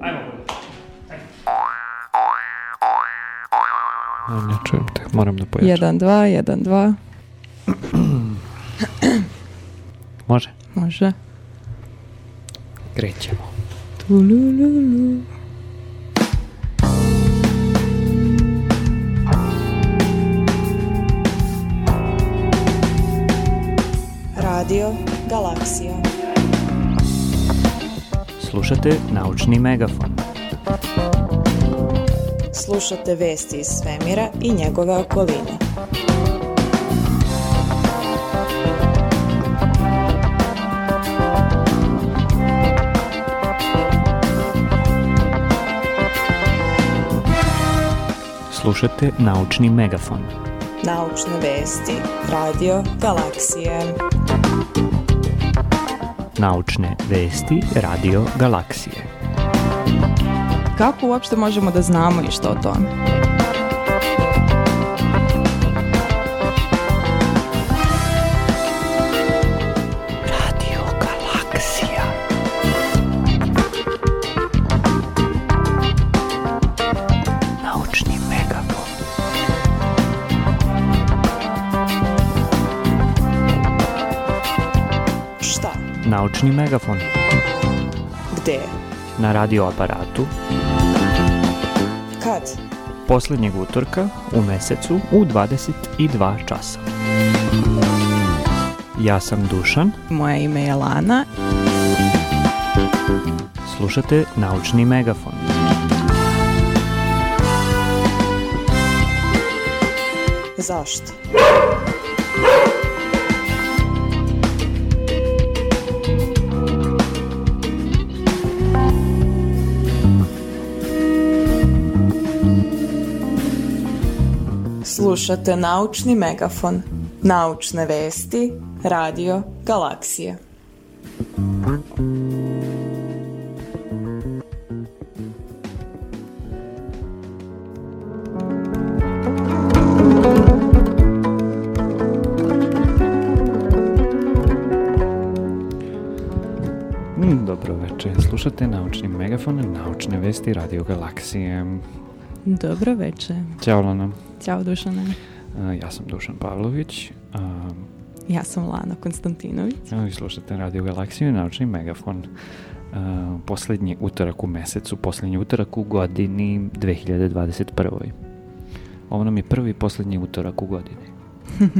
Ajmo. Ne čujem te, moram da pojačam. 1, 2, 1, 2. Može? Može. Krećemo. Tulululu. Radio Galaksija. Slušate Naučni megafon. Slušate vesti iz svemira i njegove okoline. Slušate Naučni megafon. Naučne vesti Radio Galaksije. Naučne vesti Radio Galaksije. Kako uopšte možemo da znamo i što o tome? Naučni megafon. Gde? Na radio aparatu. Kad? Poslednjeg utorka u mesecu u 22 časa. Ja sam Dušan. Moje ime je Lana. Slušate Naučni megafon. Zašto? Slušate Naučni megafon. Naučne vesti Radio Galaksije. Mm, dobro večer, slušate Naučni megafon, naučne vesti Radio Galaksije. Dobro večer. Ćao Lana, Ćao Dušane. A, ja sam Dušan Pavlović a, Ja sam Lana Konstantinović. vi slušate Radio Galaksiju i Naučni megafon. A, poslednji utorak u mesecu, poslednji utorak u godini 2021. Ovo nam je prvi i poslednji utorak u godini.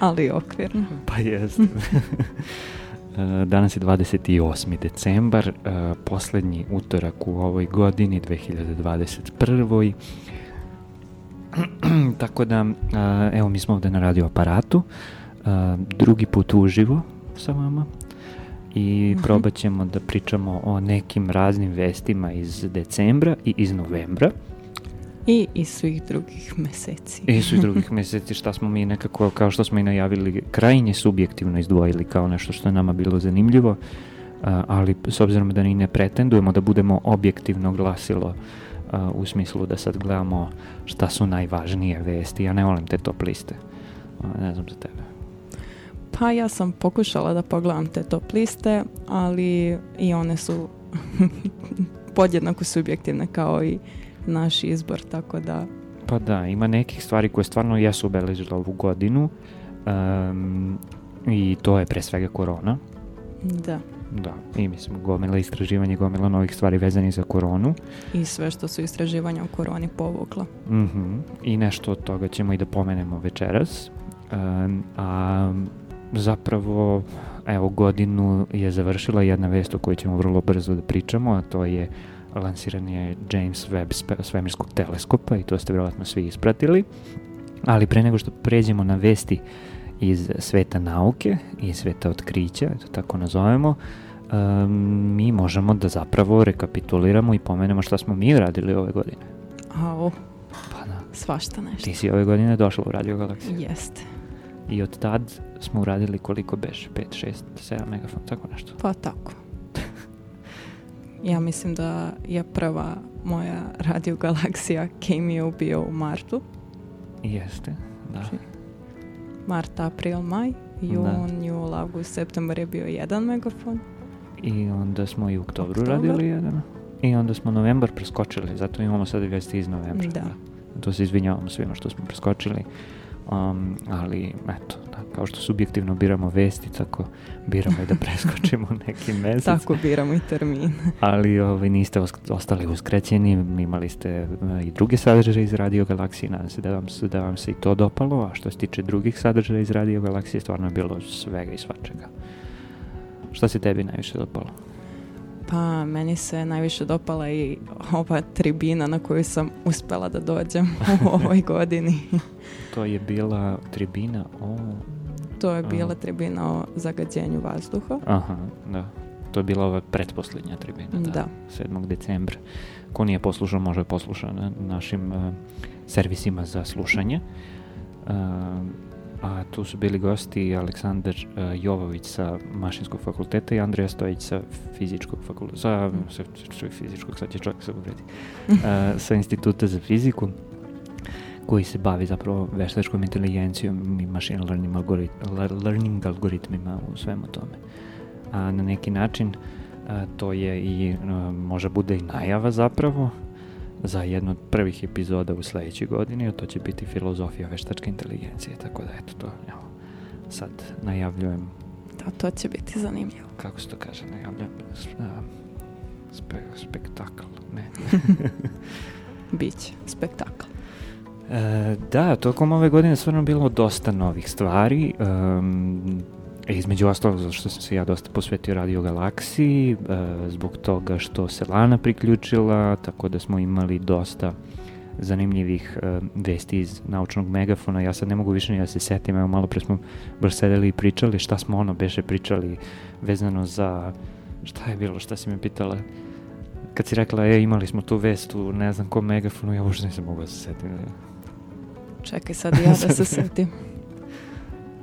Ali okvirno. Pa jest. E, Danas je 28. decembar, poslednji utorak u ovoj godini, 2021. Tako da, evo mi smo ovde na radio aparatu, drugi put uživo sa vama i Mhm. probat ćemo da pričamo o nekim raznim vestima iz decembra i iz novembra I iz svih drugih meseci. i su i drugih meseci šta smo mi nekako, kao što smo i najavili, krajnje subjektivno izdvojili kao nešto što je nama bilo zanimljivo, ali s obzirom da ni ne pretendujemo da budemo objektivno glasilo u smislu da sad gledamo šta su najvažnije vesti, ja ne volim te top liste, ne znam za tebe. Pa ja sam pokušala da pogledam te top liste, ali i one su podjednako subjektivne kao i naš izbor, tako da Pa da, ima nekih stvari koje stvarno jesu obeležile ovu godinu um, i to je pre svega korona. da. Da, i mislim gomila istraživanja, gomila novih stvari vezanih za koronu. I sve što su istraživanja o koroni povukla. Mhm. I nešto od toga ćemo i da pomenemo večeras. Um, a zapravo, evo, godinu je završila jedna vest o kojoj ćemo vrlo brzo da pričamo, a to je lansiranje James Webb svemirskog teleskopa i to ste vjerojatno svi ispratili. Ali pre nego što pređemo na vesti iz sveta nauke i sveta otkrića, to tako nazovemo, um, mi možemo da zapravo rekapituliramo i pomenemo šta smo mi radili ove godine. A o, Pa da. svašta nešto. Ti si ove godine došla u Radio Galaksiju. Jeste. I od tad smo uradili koliko beš? 5, 6, 7 megafon, tako nešto. Pa tako. Ja mislim da je prva moja radio galaksija Cameo bio u martu. Jeste, da. Znači, Mart, april, maj, jun, jul, august, septembar je bio jedan megafon. I onda smo i u oktobru Oktobar. radili jedan. I onda smo novembar preskočili, zato imamo sad vesti iz novembra. Da. To se izvinjavamo svima što smo preskočili. Um, ali, eto, da, kao što subjektivno biramo vesti, tako biramo i da preskočimo neki mesec. Tako biramo i termin. Ali ovaj, niste os- ostali uskrećeni, imali ste e, i druge sadržaje iz Radio Galaksije, nadam se da vam, se da vam se i to dopalo, a što se tiče drugih sadržaja iz Radio Galaksije, stvarno je bilo svega i svačega. Šta se tebi najviše dopalo? Pa meni se najviše dopala i ova tribina na koju sam uspela da dođem u ovoj godini. To je bila tribina o... To je bila Aha. tribina o zagađenju vazduha. Aha, da. To je bila ova pretposljednja tribina, da. Da. 7. decembra. Ko nije poslušao, može da posluša na našim e, servisima za slušanje. E, a tu su bili gosti Aleksandar e, Jovović sa Mašinskog fakulteta i Andreja Stojić sa fizičkog fakulteta, sa, sa, sa fizičkog, sad će čovjek se uvredi, E, sa instituta za fiziku koji se bavi zapravo veštačkom inteligencijom i machine learning, algorit, le- learning algoritmima u svemu tome. A na neki način a, to je i a, može bude i najava zapravo za jednu od prvih epizoda u sledećoj godini, a to će biti filozofija veštačke inteligencije, tako da eto to, evo, sad najavljujem, Da, to će biti zanimljivo. kako se to kaže, najavljujem spe, spektakl, ne, Biće spektakl. E, da, tokom ove godine stvarno bilo dosta novih stvari. Um, između ostalog, zato što sam se ja dosta posvetio Radio Galaksiji, e, zbog toga što se Lana priključila, tako da smo imali dosta zanimljivih e, vesti iz naučnog megafona. Ja sad ne mogu više ni da se setim, evo malo pre smo baš sedeli i pričali šta smo ono beše pričali vezano za šta je bilo, šta si me pitala kad si rekla, e, imali smo tu vest u ne znam kom megafonu, ja uopšte nisam mogla da se setim. Čekaj sad ja da se setim.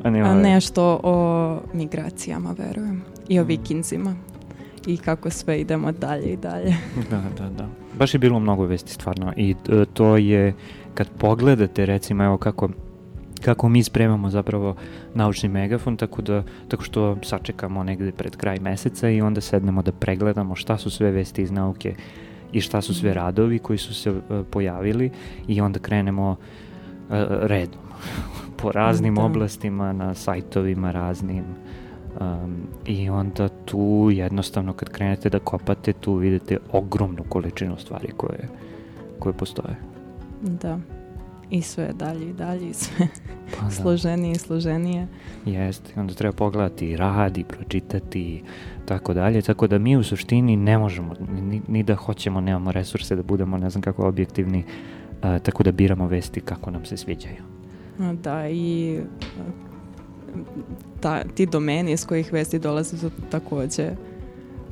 A, nešto o migracijama, verujem. I o Mm. vikinzima. I kako sve idemo dalje i dalje. Da, da, da. Baš je bilo mnogo vesti stvarno i e, to je kad pogledate recimo evo kako kako mi spremamo zapravo naučni megafon, tako da tako što sačekamo negde pred kraj meseca i onda sednemo da pregledamo šta su sve vesti iz nauke i šta su sve Mhm. radovi koji su se e, pojavili i onda krenemo e, redom po raznim Da. oblastima, na sajtovima raznim Um, I onda tu jednostavno kad krenete da kopate tu vidite ogromnu količinu stvari koje, koje postoje. Da. I sve dalje i dalje i sve Pa da, složenije i složenije. Jeste, onda treba pogledati i rad i pročitati i tako dalje, tako da mi u suštini ne možemo, ni, ni da hoćemo, nemamo resurse da budemo ne znam kako objektivni, a, tako da biramo vesti kako nam se sviđaju. Da, i a, ta, ti domeni iz kojih vesti dolaze su takođe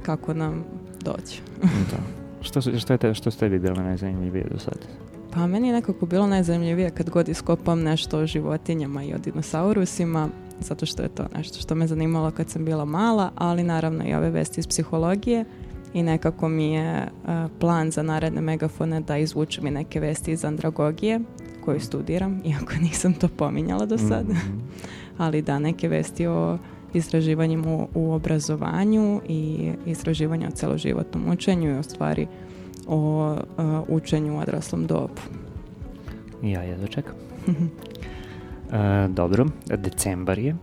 kako nam dođe. da. Što, su- što, je te, što ste bilo najzanimljivije do sada? Pa meni je nekako bilo najzanimljivije kad god iskopam nešto o životinjama i o dinosaurusima, zato što je to nešto što me zanimalo kad sam bila mala, ali naravno i ove vesti iz psihologije i nekako mi je a, plan za naredne megafone da izvučem i neke vesti iz andragogije koju studiram, iako nisam to pominjala do sad. Mhm. ali da, neke vesti o istraživanjima u, u obrazovanju i istraživanju o celoživotnom učenju i o stvari o a, učenju u odraslom dobu. Ja jedva čekam. E, dobro, decembar je.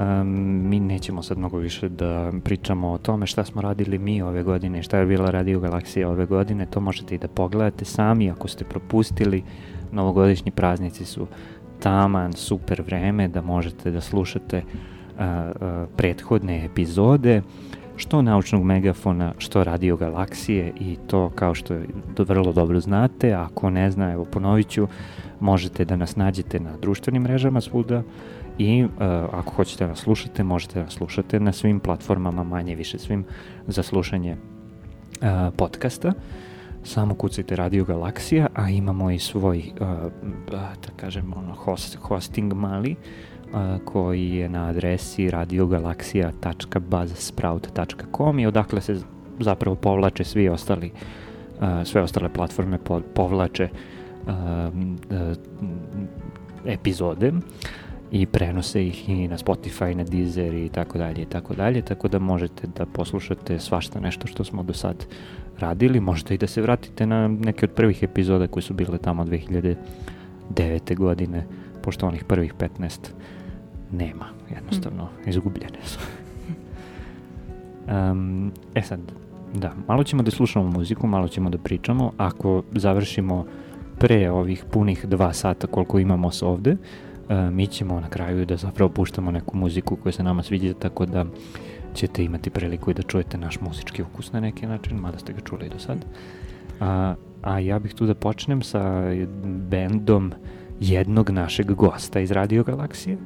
Um, mi nećemo sad mnogo više da pričamo o tome šta smo radili mi ove godine, šta je bila Radio Galaksija ove godine, to možete i da pogledate sami ako ste propustili. Novogodišnji praznici su taman, super vreme da možete da slušate uh, uh, prethodne epizode što naučnog megafona, što radio galaksije i to kao što vrlo dobro znate, ako ne zna, evo ponovit ću, možete da nas nađete na društvenim mrežama svuda i uh, ako hoćete da nas slušate, možete da slušate na svim platformama, manje više svim za slušanje uh, podcasta. Samo kucajte Radio Galaksija, a imamo i svoj, uh, da kažem, ono, host, hosting mali, a, koji je na adresi radiogalaksija.buzzsprout.com i odakle se zapravo povlače svi ostali a, sve ostale platforme po, povlače e, m, epizode i prenose ih i na Spotify, na Deezer i tako dalje i tako dalje, tako da možete da poslušate svašta nešto što smo do sad radili, možete i da se vratite na neke od prvih epizoda koje su bile tamo 2009. godine, pošto onih prvih 15 nema, jednostavno, mm. izgubljene su. um, e sad, da, malo ćemo da slušamo muziku, malo ćemo da pričamo, ako završimo pre ovih punih dva sata koliko imamo s ovde, uh, mi ćemo na kraju da zapravo puštamo neku muziku koja se nama sviđa, tako da ćete imati priliku i da čujete naš muzički ukus na neki način, mada ste ga čuli i do sad. A, a ja bih tu da počnem sa bendom jednog našeg gosta iz Radio Galaksije,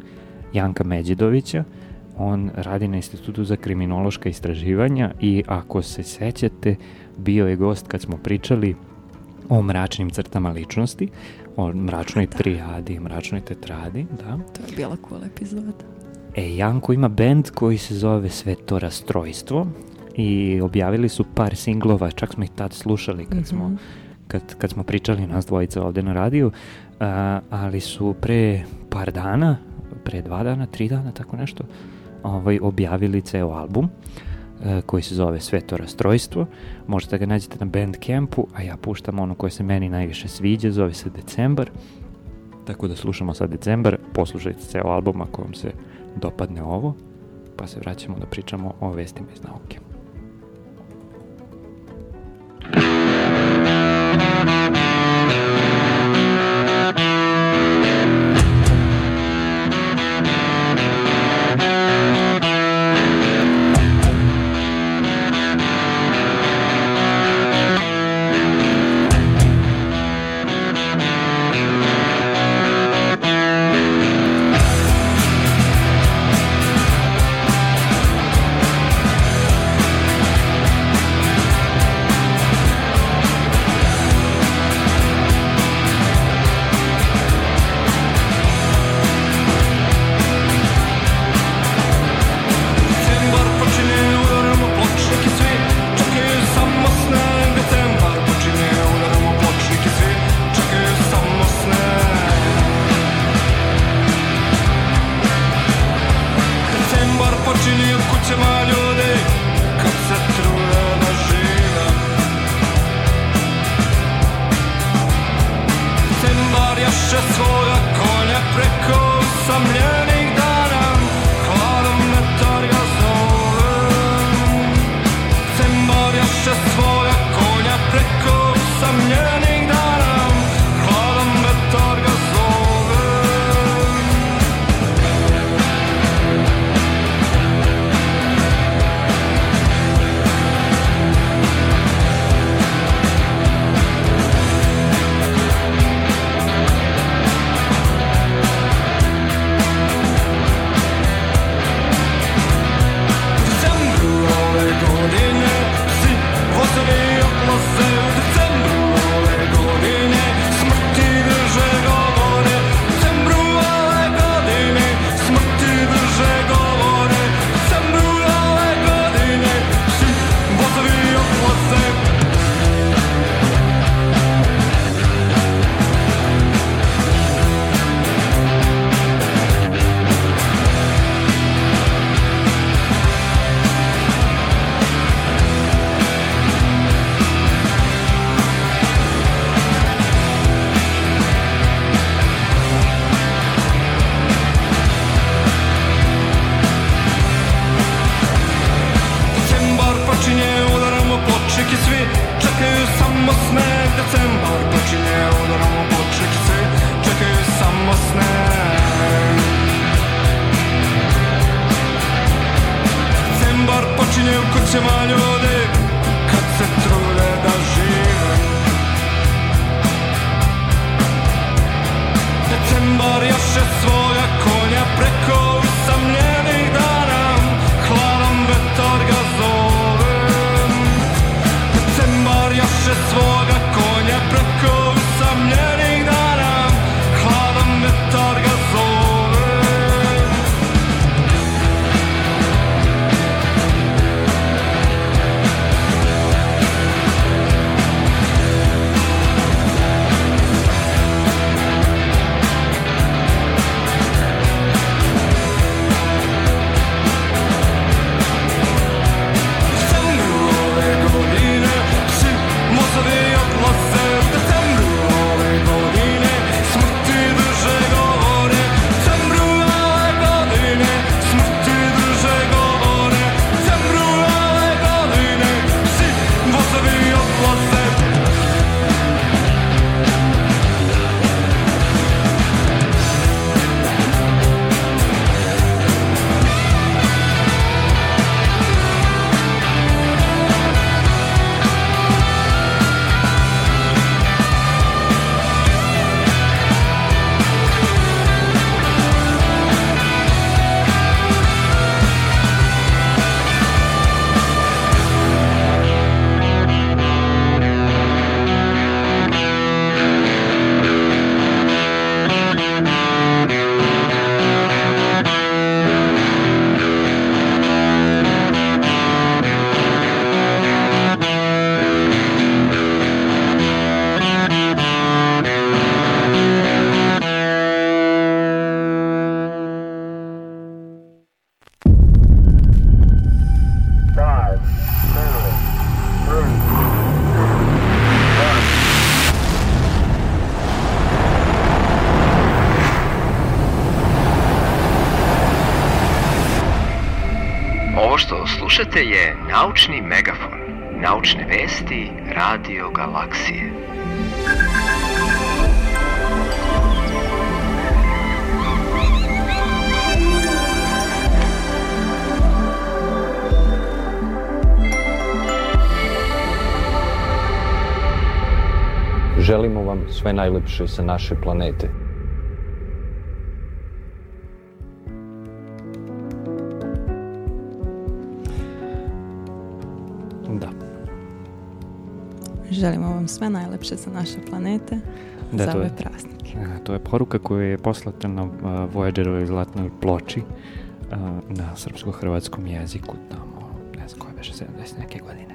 Janka Međedovića. On radi na Institutu za kriminološka istraživanja i ako se sećate, bio je gost kad smo pričali o mračnim crtama ličnosti, o mračnoj da. trijadi, mračnoj tetradi, da. To je bila cool epizoda. E, Janko ima band koji se zove Sve to rastrojstvo i objavili su par singlova, čak smo ih tad slušali kad, mm -hmm. smo, mhm. kad, kad smo pričali nas dvojica ovde na radiju, a, ali su pre par dana, pre dva dana, tri dana, tako nešto, ovaj, objavili ceo album a, koji se zove Sve to rastrojstvo. Možete ga nađete na Bandcampu, a ja puštam ono koje se meni najviše sviđa, zove se Decembar. Tako da slušamo sad Decembar, poslušajte ceo album ako vam se dopadne ovo, pa se vraćamo da pričamo o vestima iz nauke. Slušate je naučni megafon. Naučne vesti Radio Galaksije. Želimo vam sve najlepše sa naše planete. Želimo vam sve najlepše sa naše planete Da, za je- ove praznike. E, To je poruka koja je poslata na Voyagerovoj zlatnoj ploči na srpsko-hrvatskom jeziku tamo, ne znam koje beše, 70 neke godine.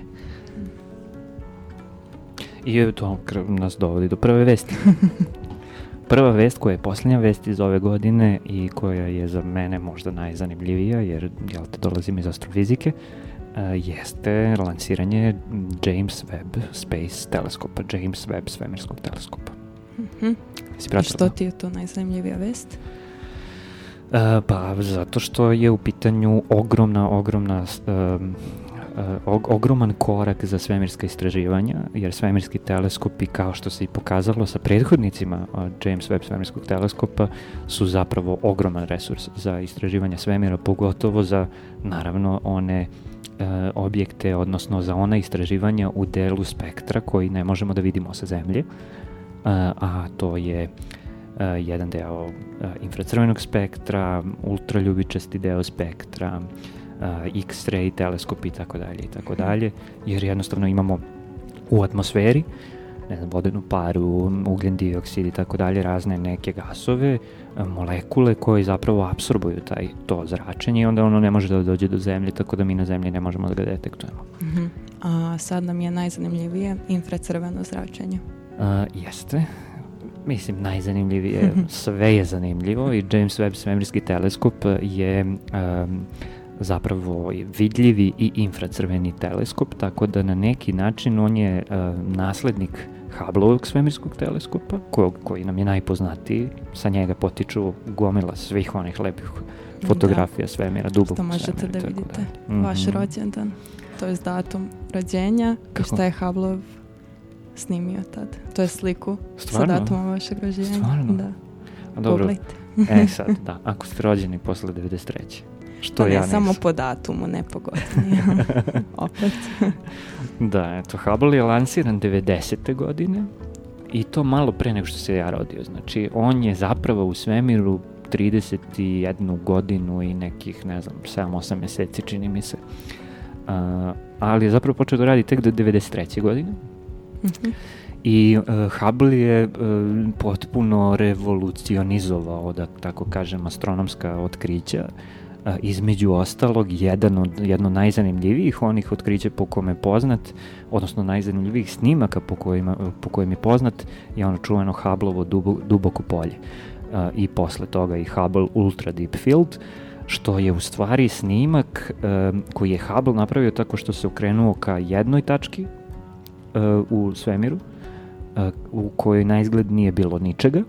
I to nas dovodi do prve vesti. Prva vest koja je posljednja vest iz ove godine i koja je za mene možda najzanimljivija jer jel te dolazim iz astrofizike uh, jeste lansiranje James Webb Space teleskopa, James Webb svemirskog teleskopa. Mhm. Jesi I što to? ti je to najzanimljivija vest? E, pa zato što je u pitanju ogromna, ogromna e, og- ogroman korak za svemirska istraživanja, jer svemirski teleskopi, kao što se i pokazalo sa prethodnicima James Webb svemirskog teleskopa, su zapravo ogroman resurs za istraživanje svemira, pogotovo za, naravno, one e, objekte, odnosno za ona istraživanja u delu spektra koji ne možemo da vidimo sa Zemlje, a, a to je Uh, jedan deo uh, infracrvenog spektra, ultraljubičasti deo spektra, uh, X-ray teleskop i tako dalje i tako dalje, jer jednostavno imamo u atmosferi ne znam, vodenu paru, ugljen dioksid i tako dalje, razne neke gasove, uh, molekule koje zapravo apsorbuju taj, to zračenje i onda ono ne može da dođe do zemlje, tako da mi na zemlji ne možemo da ga detektujemo. Mhm. A sad nam je najzanimljivije infracrveno zračenje. Uh, jeste. Mislim, najzanimljivije, sve je zanimljivo i James Webb svemirski teleskop je um, zapravo vidljivi i infracrveni teleskop, tako da na neki način on je um, naslednik Hubbleovog svemirskog teleskopa, ko, koji nam je najpoznatiji, sa njega potiču gomila svih onih lepih fotografija svemira, duboko Što možete svemira da vidite. dalje. Vaš Mhm. rođendan, to je datum rođenja i Kako? šta je Hubbleov snimio tad. To je sliku Stvarno? sa datumom vašeg rođenja. Stvarno? Da, A Dobro, pogledajte. e sad, da, ako ste rođeni posle 93. Što Pa ne, ja samo nisam. po datumu, ne po godini. Opet. Da, eto, Hubble je lansiran 90. godine i to malo pre nego što se ja rodio. Znači, on je zapravo u svemiru 31 godinu i nekih, ne znam, 7-8 meseci, čini mi se. A, ali je zapravo počeo da radi tek do 93. godine. Mhm. I uh, Hubble je uh, potpuno revolucionizovao, da tako kažem, astronomska otkrića. Uh, između ostalog, jedan od, jedno najzanimljivijih onih otkrića po kome je poznat, odnosno najzanimljivijih snimaka po, kojima, po kojim je poznat, je ono čuveno Hubbleovo dubo, duboko polje. Uh, I posle toga i Hubble Ultra Deep Field, što je u stvari snimak koji je Hubble napravio tako što se okrenuo ka jednoj tački u svemiru, u kojoj na izgled nije bilo ničega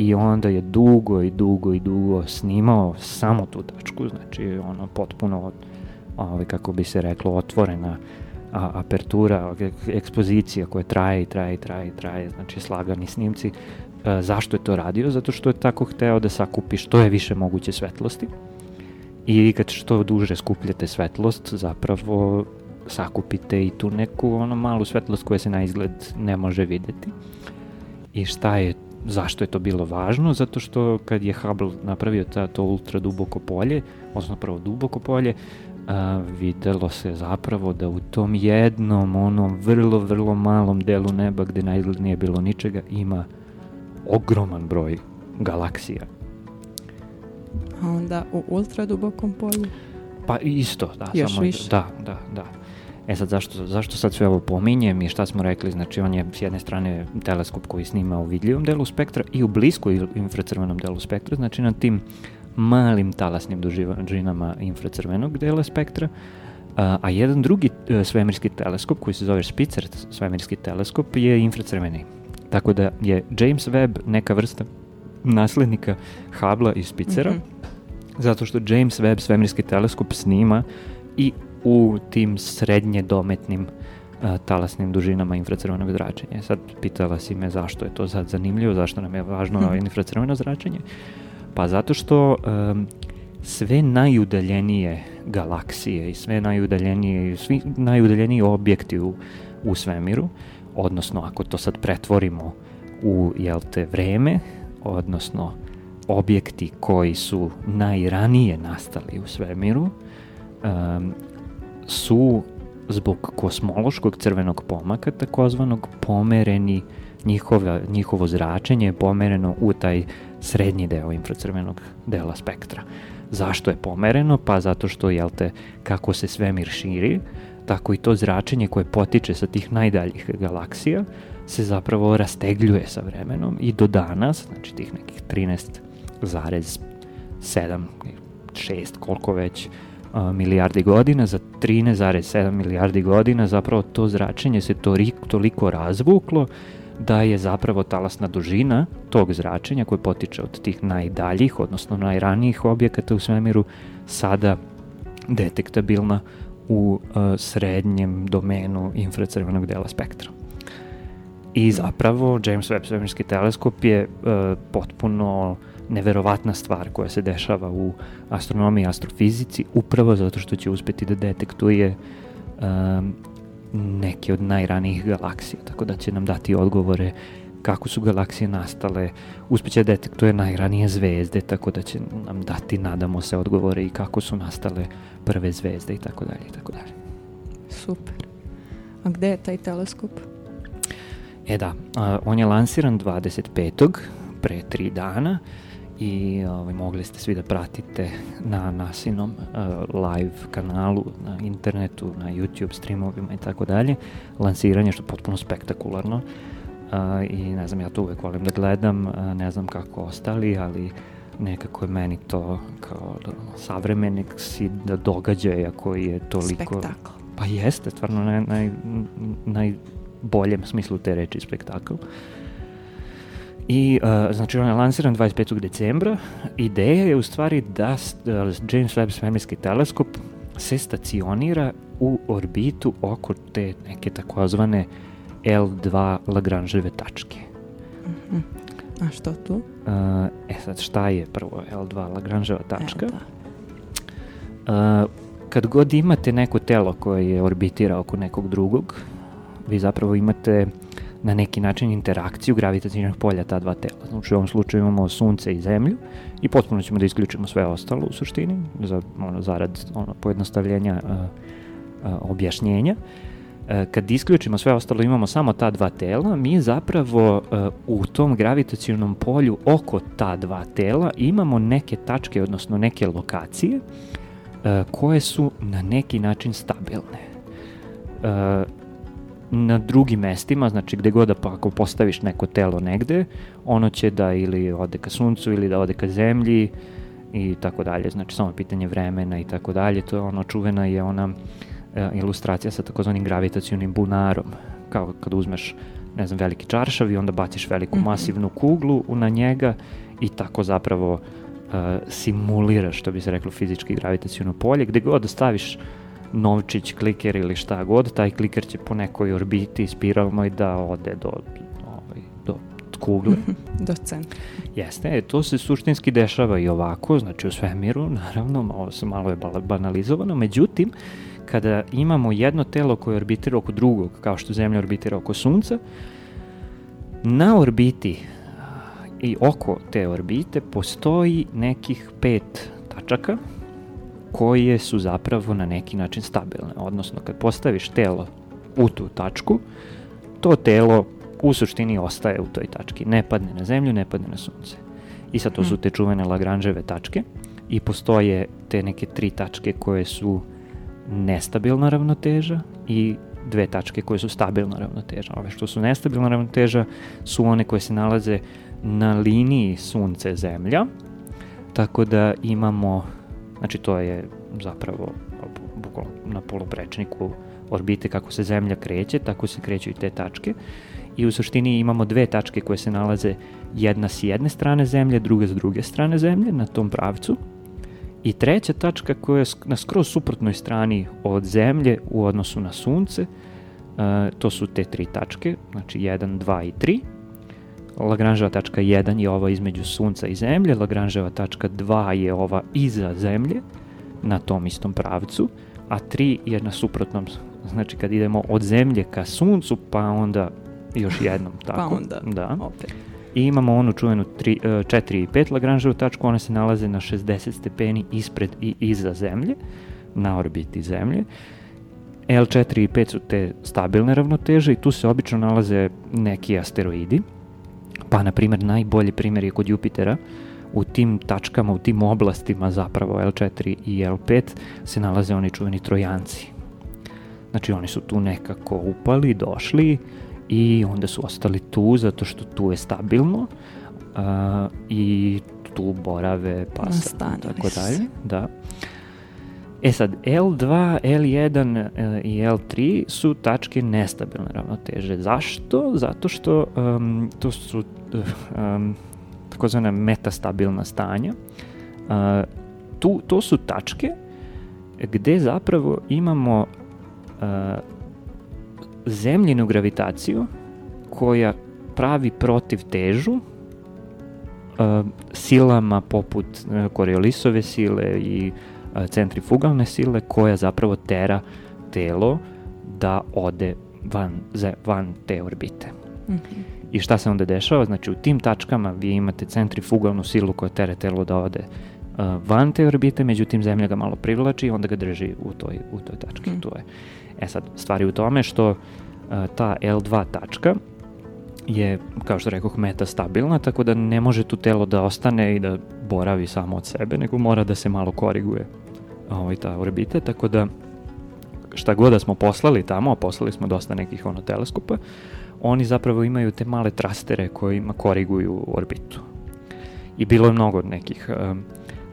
i onda je dugo i dugo i dugo snimao samo tu tačku, znači ono potpuno ovaj, kako bi se reklo otvorena a, apertura, ek- ekspozicija koja traje i traje i traje i traje, znači slagani snimci. E, zašto je to radio? Zato što je tako hteo da sakupi što je više moguće svetlosti i kad što duže skupljate svetlost, zapravo sakupite i tu neku ono malu svetlost koja se na izgled ne može videti. I šta je, zašto je to bilo važno? Zato što kad je Hubble napravio ta, to ultra duboko polje, odnosno prvo duboko polje, a, videlo se zapravo da u tom jednom, onom vrlo, vrlo malom delu neba gde nije bilo ničega, ima ogroman broj galaksija. A onda u ultra dubokom polju. Pa isto, da. Još samo, više. Da, da, da. E sad, zašto, zašto sad sve ovo pominjem i šta smo rekli? Znači, on je s jedne strane teleskop koji snima u vidljivom delu spektra i u blisko infracrvenom delu spektra, znači na tim malim talasnim dužinama infracrvenog dela spektra, a, a jedan drugi e, svemirski teleskop koji se zove Spitzer svemirski teleskop je infracrveni. Tako da je James Webb neka vrsta naslednika Hubble i Spitzera, Mhm. Zato što James Webb svemirski teleskop snima i u tim srednje dometnim a, talasnim dužinama infracrvenog zračenja. Sad pitala si me zašto je to sad zanimljivo, zašto nam je važno Mhm. infracrveno zračenje. Pa zato što um, sve najudaljenije galaksije i sve najudaljenije, svi najudaljeniji objekti u, u svemiru, odnosno ako to sad pretvorimo u, jel te, vreme, odnosno objekti koji su najranije nastali u svemiru, um, su zbog kosmološkog crvenog pomaka takozvanog pomereni njihova, njihovo zračenje je pomereno u taj srednji deo infracrvenog dela spektra. Zašto je pomereno? Pa zato što, jel te, kako se svemir širi, tako i to zračenje koje potiče sa tih najdaljih galaksija se zapravo rastegljuje sa vremenom i do danas, znači tih nekih 13,7, 6, koliko već milijardi godina, za 13,7 milijardi godina zapravo to zračenje se toliko, toliko razvuklo da je zapravo talasna dužina tog zračenja koje potiče od tih najdaljih, odnosno najranijih objekata u svemiru, sada detektabilna u srednjem domenu infracrvenog dela spektra. I zapravo James Webb svemirski teleskop je potpuno neverovatna stvar koja se dešava u astronomiji i astrofizici upravo zato što će uspeti da detektuje um, neke od najranijih galaksija, tako da će nam dati odgovore kako su galaksije nastale, uspeće da detektuje najranije zvezde, tako da će nam dati, nadamo se, odgovore i kako su nastale prve zvezde i tako dalje i tako dalje. Super. A gde je taj teleskop? E da, a, on je lansiran 25. pre tri dana i ovaj, mogli ste svi da pratite na nasinom uh, live kanalu na internetu, na YouTube streamovima i tako dalje. Lansiranje što je potpuno spektakularno uh, i ne znam, ja to uvek volim da gledam, uh, ne znam kako ostali, ali nekako je meni to kao da, savremenik si da događaja koji je toliko... Spektakl. Pa jeste, stvarno naj, naj, najboljem smislu te reči spektakl. I, uh, znači, on je lansiran 25. decembra. Ideja je u stvari da uh, James Webb svemirski teleskop se stacionira u orbitu oko te neke takozvane L2 Lagrangeove tačke. Mhm. A što tu? Uh, e sad, šta je prvo L2 Lagrangeova tačka? E, da. Uh, kad god imate neko telo koje je orbitira oko nekog drugog, vi zapravo imate na neki način interakciju gravitacijnog polja ta dva tela. Znači u ovom slučaju imamo sunce i zemlju i potpuno ćemo da isključimo sve ostalo u suštini, za, ono, zarad ono, pojednostavljenja uh, uh, objašnjenja. Uh, kad isključimo sve ostalo imamo samo ta dva tela, mi zapravo uh, u tom gravitacijnom polju oko ta dva tela imamo neke tačke, odnosno neke lokacije uh, koje su na neki način stabilne. Na drugim mestima, znači gde god da pa ako postaviš neko telo negde, ono će da ili ode ka suncu ili da ode ka zemlji i tako dalje, znači samo pitanje vremena i tako dalje, to je ono čuvena je ona e, ilustracija sa takozvanim gravitacionim bunarom, kao kad uzmeš ne znam, veliki čaršav i onda baciš veliku Mhm. masivnu kuglu na njega i tako zapravo e, simuliraš, što bi se reklo, fizički gravitaciono polje, gde god da staviš novčić, kliker ili šta god, taj kliker će po nekoj orbiti spiralnoj da ode do, ovaj, do kugle. Do centra. Jeste, e, to se suštinski dešava i ovako, znači u svemiru, naravno, malo, malo je banalizovano, međutim, kada imamo jedno telo koje orbitira oko drugog, kao što Zemlja orbitira oko Sunca, na orbiti i oko te orbite postoji nekih pet tačaka koje su zapravo na neki način stabilne. Odnosno, kad postaviš telo u tu tačku, to telo u suštini ostaje u toj tački. Ne padne na zemlju, ne padne na sunce. I sad to su te čuvene Lagrangeove tačke i postoje te neke tri tačke koje su nestabilna ravnoteža i dve tačke koje su stabilna ravnoteža. Ove što su nestabilna ravnoteža su one koje se nalaze na liniji sunce-zemlja, tako da imamo, znači to je zapravo bu- bukvalno na poluprečniku orbite kako se zemlja kreće, tako se kreću i te tačke i u suštini imamo dve tačke koje se nalaze jedna s jedne strane zemlje, druga s druge strane zemlje na tom pravcu I treća tačka koja je na skroz suprotnoj strani od Zemlje u odnosu na Sunce, uh, to su te tri tačke, znači 1, 2 i 3. Lagranževa tačka 1 je ova između Sunca i Zemlje, Lagranževa tačka 2 je ova iza Zemlje, na tom istom pravcu, a 3 je na suprotnom, znači kad idemo od Zemlje ka Suncu, pa onda još jednom tako. Pa onda, da. opet. I imamo onu čuvenu 3, 4 i 5 Lagranževu tačku, one se nalaze na 60 stepeni ispred i iza Zemlje, na orbiti Zemlje. L4 i 5 su te stabilne ravnoteže i tu se obično nalaze neki asteroidi, pa na primjer najbolji primjer je kod Jupitera, u tim tačkama, u tim oblastima zapravo L4 i L5 se nalaze oni čuveni trojanci. Znači oni su tu nekako upali, došli, i onda su ostali tu zato što tu je stabilno uh, i tu borave pa sad, tako dalje. Da. E sad, L2, L1 uh, i L3 su tačke nestabilne ravnoteže. Zašto? Zato što um, to su um, takozvana metastabilna stanja. Uh, tu, to su tačke gde zapravo imamo uh, zemljinu gravitaciju koja pravi protiv težu uh, silama poput uh, Coriolisove sile i uh, centrifugalne sile koja zapravo tera telo da ode van, van te orbite. Mm -hmm. I šta se onda dešava? Znači u tim tačkama vi imate centrifugalnu silu koja tere telo da ode uh, van te orbite, međutim zemlja ga malo privlači i onda ga drži u toj, u toj tački. Mm. To je E sad, stvari u tome što uh, ta L2 tačka je, kao što rekoh, metastabilna, tako da ne može tu telo da ostane i da boravi samo od sebe, nego mora da se malo koriguje ovaj, ta orbita, tako da šta god da smo poslali tamo, a poslali smo dosta nekih ono teleskopa, oni zapravo imaju te male trastere kojima koriguju orbitu. I bilo je mnogo nekih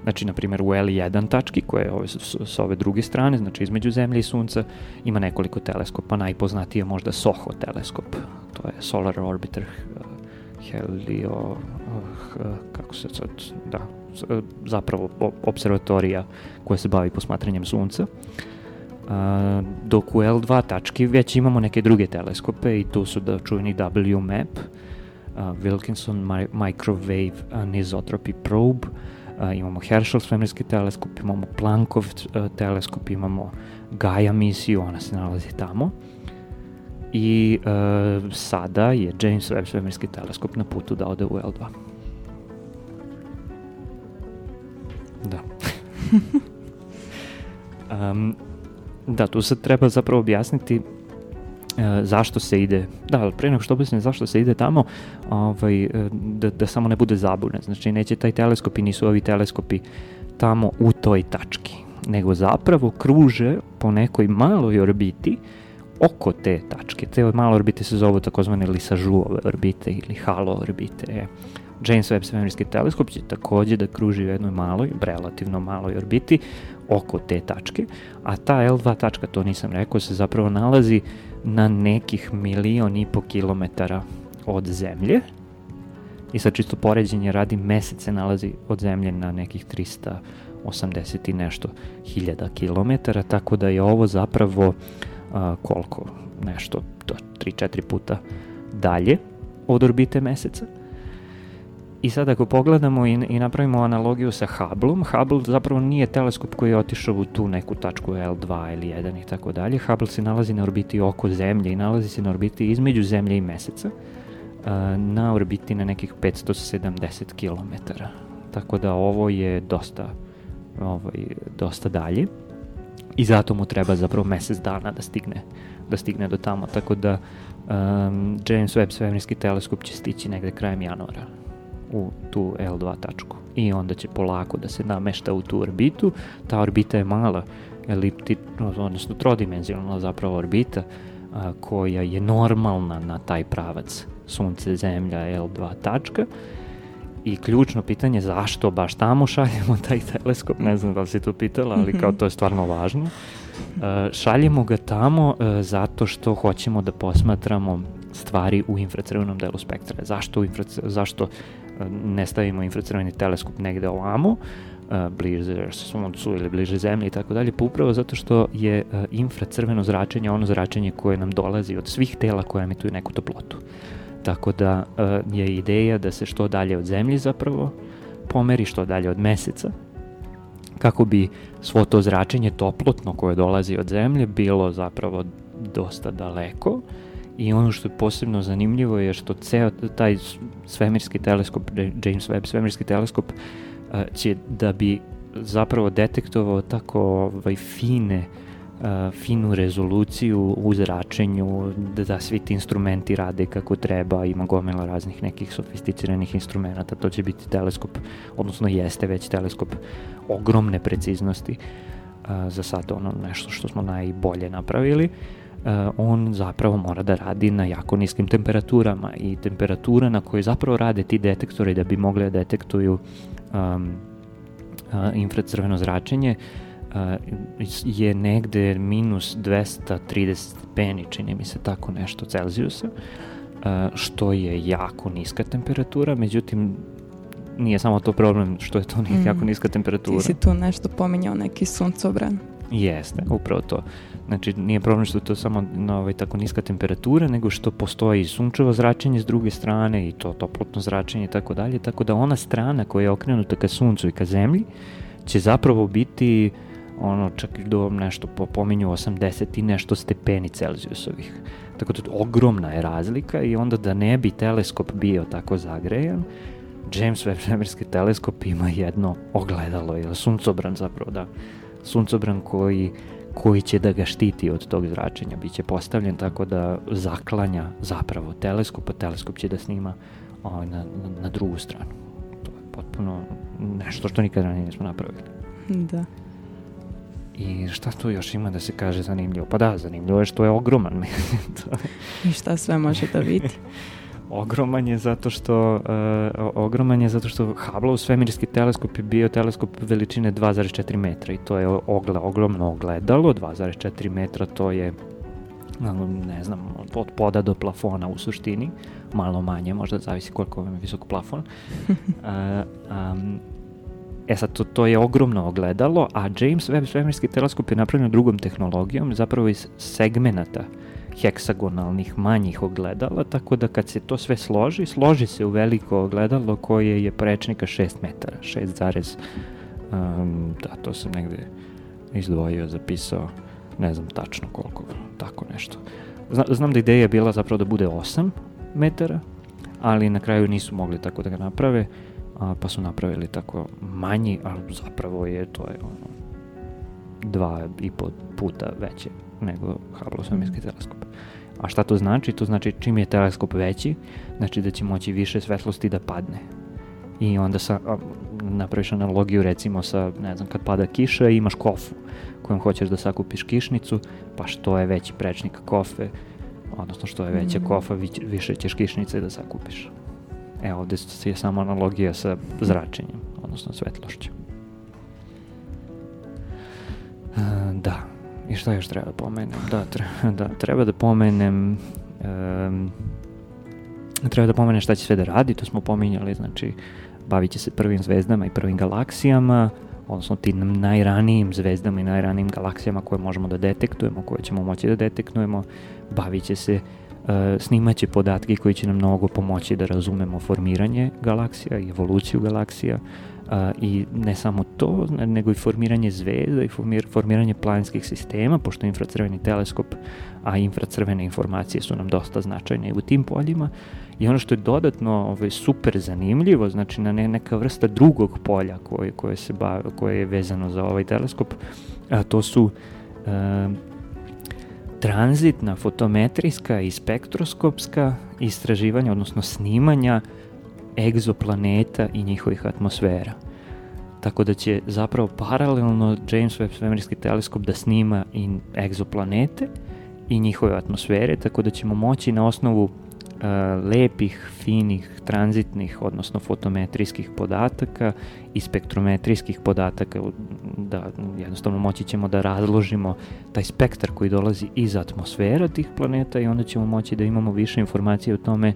Znači, na primjer, u L1 tački, koja je ove, s, s ove druge strane, znači između Zemlje i Sunca, ima nekoliko teleskopa. Najpoznatiji je možda SOHO teleskop. To je Solar Orbiter uh, Helio, uh, kako se sad, da, zapravo observatorija koja se bavi posmatranjem Sunca. Uh, dok u L2 tački već imamo neke druge teleskope i tu su da čuveni WMAP, uh, Wilkinson Microwave Anisotropy Probe, imamo Herschel svemirski teleskop, imamo Planckov teleskop, imamo Gaia misiju, ona se nalazi tamo. I uh, sada je James Webb svemirski teleskop na putu da ode u L2. Da. um, da, tu sad treba zapravo objasniti E, zašto se ide, da, ali pre nego što objasnim zašto se ide tamo, ovaj, e, da, da samo ne bude zabune. Znači, neće taj teleskop i nisu ovi teleskopi tamo u toj tački, nego zapravo kruže po nekoj maloj orbiti oko te tačke. Te male orbite se zovu takozvane lisažuove orbite ili halo orbite. James Webb svemirski teleskop će takođe da kruži u jednoj maloj, relativno maloj orbiti oko te tačke, a ta L2 tačka, to nisam rekao, se zapravo nalazi na nekih milion i po kilometara od zemlje. I sad čisto poređenje radi, mesec se nalazi od zemlje na nekih 380 i nešto hiljada kilometara, tako da je ovo zapravo a, koliko, nešto, 3-4 puta dalje od orbite meseca. I sad ako pogledamo i, i napravimo analogiju sa Hubbleom, Hubble zapravo nije teleskop koji je otišao u tu neku tačku L2 ili 1 i tako dalje. Hubble se nalazi na orbiti oko Zemlje i nalazi se na orbiti između Zemlje i Meseca, na orbiti na nekih 570 km. Tako da ovo je dosta, ovaj, dosta dalje i zato mu treba zapravo mesec dana da stigne, da stigne do tamo. Tako da um, James Webb svemirski teleskop će stići negde krajem januara u tu L2 tačku i onda će polako da se namešta u tu orbitu. Ta orbita je mala, elipti, odnosno trodimenzionalna zapravo orbita a, koja je normalna na taj pravac Sunce, Zemlja, L2 tačka i ključno pitanje zašto baš tamo šaljemo taj teleskop, ne znam da li si to pitala, ali kao to je stvarno važno. Uh, šaljemo ga tamo uh, zato što hoćemo da posmatramo stvari u infracrvenom delu spektra. Zašto, u infrac zašto ne stavimo infracrveni teleskop negde ovamo, uh, bliže suncu ili bliže zemlji i tako dalje, pa upravo zato što je uh, infracrveno zračenje ono zračenje koje nam dolazi od svih tela koje emituju neku toplotu. Tako da uh, je ideja da se što dalje od zemlje zapravo pomeri, što dalje od meseca, kako bi svo to zračenje toplotno koje dolazi od zemlje bilo zapravo dosta daleko i ono što je posebno zanimljivo je što ceo taj svemirski teleskop, James Webb svemirski teleskop uh, će da bi zapravo detektovao tako ovaj, fine uh, finu rezoluciju u zračenju, da, da svi ti instrumenti rade kako treba, ima gomela raznih nekih sofisticiranih instrumenta, to će biti teleskop, odnosno jeste već teleskop ogromne preciznosti, uh, za sad ono nešto što smo najbolje napravili, uh, on zapravo mora da radi na jako niskim temperaturama i temperatura na kojoj zapravo rade ti detektori da bi mogli da detektuju um, infracrveno zračenje uh, je negde minus 230 stepeni, čini mi se tako nešto Celzijusa, što je jako niska temperatura, međutim nije samo to problem što je to mm. jako niska temperatura. Ti si tu nešto pominjao, neki suncobran. Jeste, upravo to. Znači, nije problem što je to samo na ovaj, tako niska temperatura, nego što postoji sunčevo zračenje s druge strane i to toplotno zračenje i tako dalje, tako da ona strana koja je okrenuta ka suncu i ka zemlji će zapravo biti ono čak do nešto po pominju 80 i nešto stepeni Celzijusovih. Tako da ogromna je razlika i onda da ne bi teleskop bio tako zagrejan, James Webb svemirski teleskop ima jedno ogledalo ili suncobran zapravo da suncobran koji koji će da ga štiti od tog zračenja. Biće postavljen tako da zaklanja zapravo teleskop, a teleskop će da snima ovaj, na, na, na drugu stranu. To je potpuno nešto što nikada ranije nismo napravili. Da. I šta tu još ima da se kaže zanimljivo? Pa da, zanimljivo je što je ogroman. I šta sve može da vidi? ogroman je zato što uh, ogroman je zato što Hubble svemirski teleskop je bio teleskop veličine 2,4 metra i to je ogle, ogromno ogledalo 2,4 metra to je ne znam, od poda do plafona u suštini, malo manje, možda zavisi koliko vam je visok plafon. uh, um, E sad, to, to je ogromno ogledalo, a James Webb svemirski teleskop je napravljen drugom tehnologijom, zapravo iz segmenata heksagonalnih manjih ogledala, tako da kad se to sve složi, složi se u veliko ogledalo koje je prečnika 6 metara, 6, um, da, to sam negde izdvojio, zapisao, ne znam tačno koliko, tako nešto. Zna, znam da ideja je bila zapravo da bude 8 metara, ali na kraju nisu mogli tako da ga naprave, a, pa su napravili tako manji, ali zapravo je to je ono dva i po puta veće nego Hubble svemirski teleskop. A šta to znači? To znači čim je teleskop veći, znači da će moći više svetlosti da padne. I onda sa, napraviš analogiju recimo sa, ne znam, kad pada kiša i imaš kofu kojom hoćeš da sakupiš kišnicu, pa što je veći prečnik kofe, odnosno što je veća mm. kofa, više ćeš kišnice da sakupiš. E, ovde je samo analogija sa zračenjem, odnosno svetlošću. E, da, i šta još treba da pomenem? Da, treba, da, treba da pomenem um, treba da pomenem šta će sve da radi, to smo pominjali, znači bavit će se prvim zvezdama i prvim galaksijama, odnosno tim najranijim zvezdama i najranijim galaksijama koje možemo da detektujemo, koje ćemo moći da detektujemo, bavit će se E, snimaće podatke koji će nam mnogo pomoći da razumemo formiranje galaksija i evoluciju galaksija a, i ne samo to, nego i formiranje zvezda i formir, formiranje planskih sistema, pošto infracrveni teleskop, a infracrvene informacije su nam dosta značajne u tim poljima. I ono što je dodatno ovaj, super zanimljivo, znači na ne, neka vrsta drugog polja koje, koje, se bave, koje je vezano za ovaj teleskop, a, to su a, tranzitna fotometrijska i spektroskopska istraživanja, odnosno snimanja egzoplaneta i njihovih atmosfera. Tako da će zapravo paralelno James Webb svemirski teleskop da snima i egzoplanete i njihove atmosfere, tako da ćemo moći na osnovu lepih, finih, tranzitnih, odnosno fotometrijskih podataka i spektrometrijskih podataka, da jednostavno moći ćemo da razložimo taj spektar koji dolazi iz atmosfera tih planeta i onda ćemo moći da imamo više informacije o tome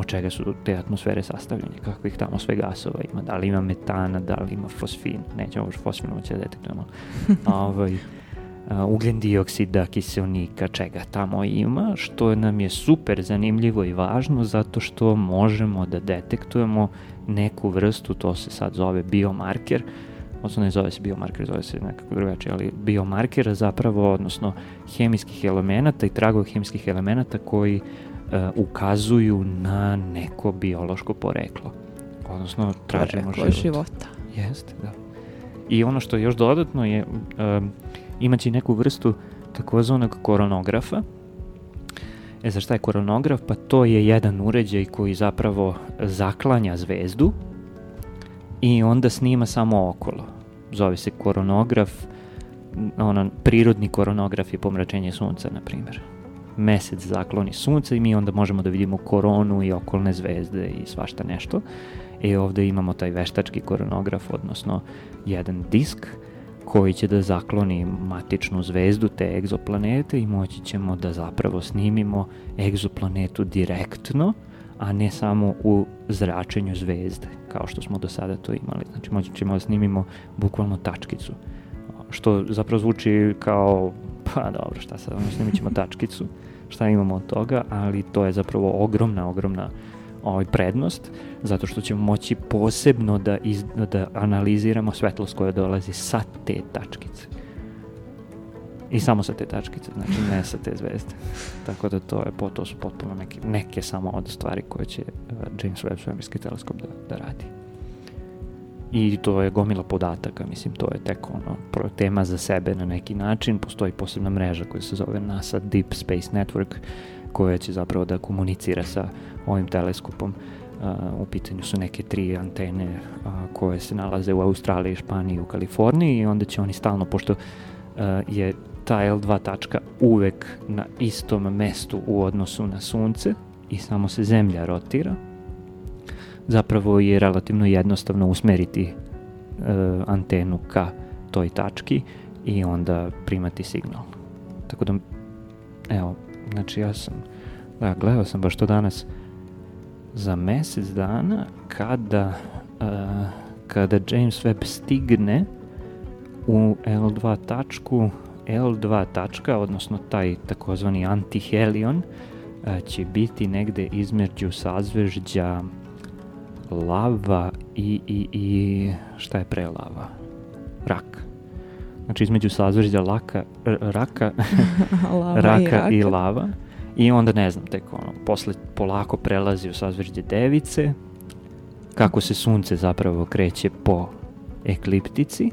od čega su te atmosfere sastavljene, kakvih tamo sve gasova ima, da li ima metana, da li ima fosfin, nećemo još fosfin moći da detektujemo, ovaj, ugljen dioksida, kiselnika, čega tamo ima, što nam je super zanimljivo i važno zato što možemo da detektujemo neku vrstu, to se sad zove biomarker, odnosno ne zove se biomarker, zove se nekako drugačije, ali biomarker zapravo, odnosno hemijskih elemenata i tragova hemijskih elemenata koji ukazuju na neko biološko poreklo. Odnosno, tražimo Poreklo život. života. Jeste, da. I ono što je još dodatno je, um, imaće neku vrstu takozvanog koronografa. E za šta je koronograf? Pa to je jedan uređaj koji zapravo zaklanja zvezdu i onda snima samo okolo. Zove se koronograf, ono, prirodni koronograf je pomračenje sunca, na primjer. Mesec zakloni sunce i mi onda možemo da vidimo koronu i okolne zvezde i svašta nešto. E ovde imamo taj veštački koronograf, odnosno jedan disk koji će da zakloni matičnu zvezdu te egzoplanete i moći ćemo da zapravo snimimo egzoplanetu direktno, a ne samo u zračenju zvezde, kao što smo do sada to imali. Znači moći ćemo da snimimo bukvalno tačkicu, što zapravo zvuči kao, pa dobro, šta sad, ono snimit ćemo tačkicu, šta imamo od toga, ali to je zapravo ogromna, ogromna ovaj prednost, zato što ćemo moći posebno da, iz, da analiziramo svetlost koja dolazi sa te tačkice. I samo sa te tačkice, znači ne sa te zvezde. Tako da to, je, to su potpuno neke, neke samo od stvari koje će uh, James Webb svemirski teleskop da, da radi. I to je gomila podataka, mislim, to je tek ono, tema za sebe na neki način. Postoji posebna mreža koja se zove NASA Deep Space Network, koja će zapravo da komunicira sa ovim teleskopom. U pitanju su neke tri antene koje se nalaze u Australiji, Španiji i u Kaliforniji i onda će oni stalno, pošto je ta L2 tačka uvek na istom mestu u odnosu na sunce i samo se zemlja rotira, zapravo je relativno jednostavno usmeriti e, antenu ka toj tački i onda primati signal. Tako da, evo, znači ja sam, da, gledao sam baš to danas, za mesec dana kada, uh, kada James Webb stigne u L2 tačku, L2 tačka, odnosno taj takozvani antihelion, uh, će biti negde između sazvežđa lava i, i, i šta je pre lava? Rak. Znači između sazvežđa laka, raka, Lava raka i, raka. i lava. I onda ne znam, tek ono, posle polako prelazi u sazvežđe device, kako se sunce zapravo kreće po ekliptici,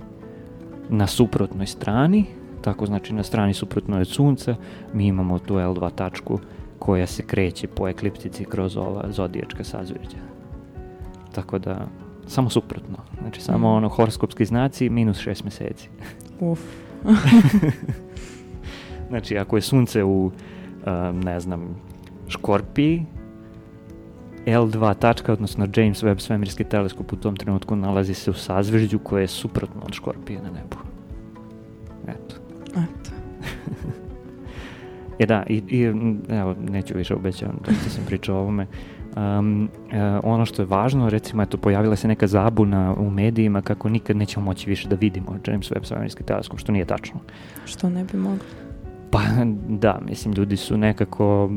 na suprotnoj strani, tako znači na strani suprotnoj od sunca, mi imamo tu L2 tačku koja se kreće po ekliptici kroz ova zodijačka sazvežđa. Tako da, samo suprotno. Znači, samo Mm. ono horoskopski znaci minus šest meseci. Uf. Znači, ako je sunce u, um, ne znam, škorpiji, L2 tačka, odnosno James Webb svemirski teleskop u tom trenutku nalazi se u sazvežđu koje je suprotno od škorpije na nebu. Eto. Eto. E da, i, i evo, neću više obećavam, dosta sam pričao o ovome. Um, e, ono što je važno, recimo, eto, pojavila se neka zabuna u medijima kako nikad nećemo moći više da vidimo James Webb svemirski teleskop, što nije tačno. Što ne bi mogli? Pa da, mislim, ljudi su nekako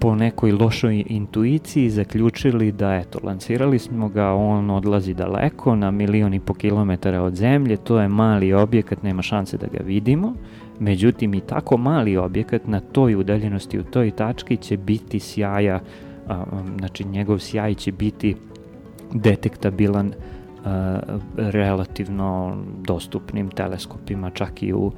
po nekoj lošoj intuiciji zaključili da, eto, lancirali smo ga, on odlazi daleko, na milion i po kilometara od zemlje, to je mali objekat, nema šanse da ga vidimo, međutim i tako mali objekat na toj udaljenosti, u toj tački će biti sjaja, a, um, znači njegov sjaj će biti detektabilan a, relativno dostupnim teleskopima, čak i u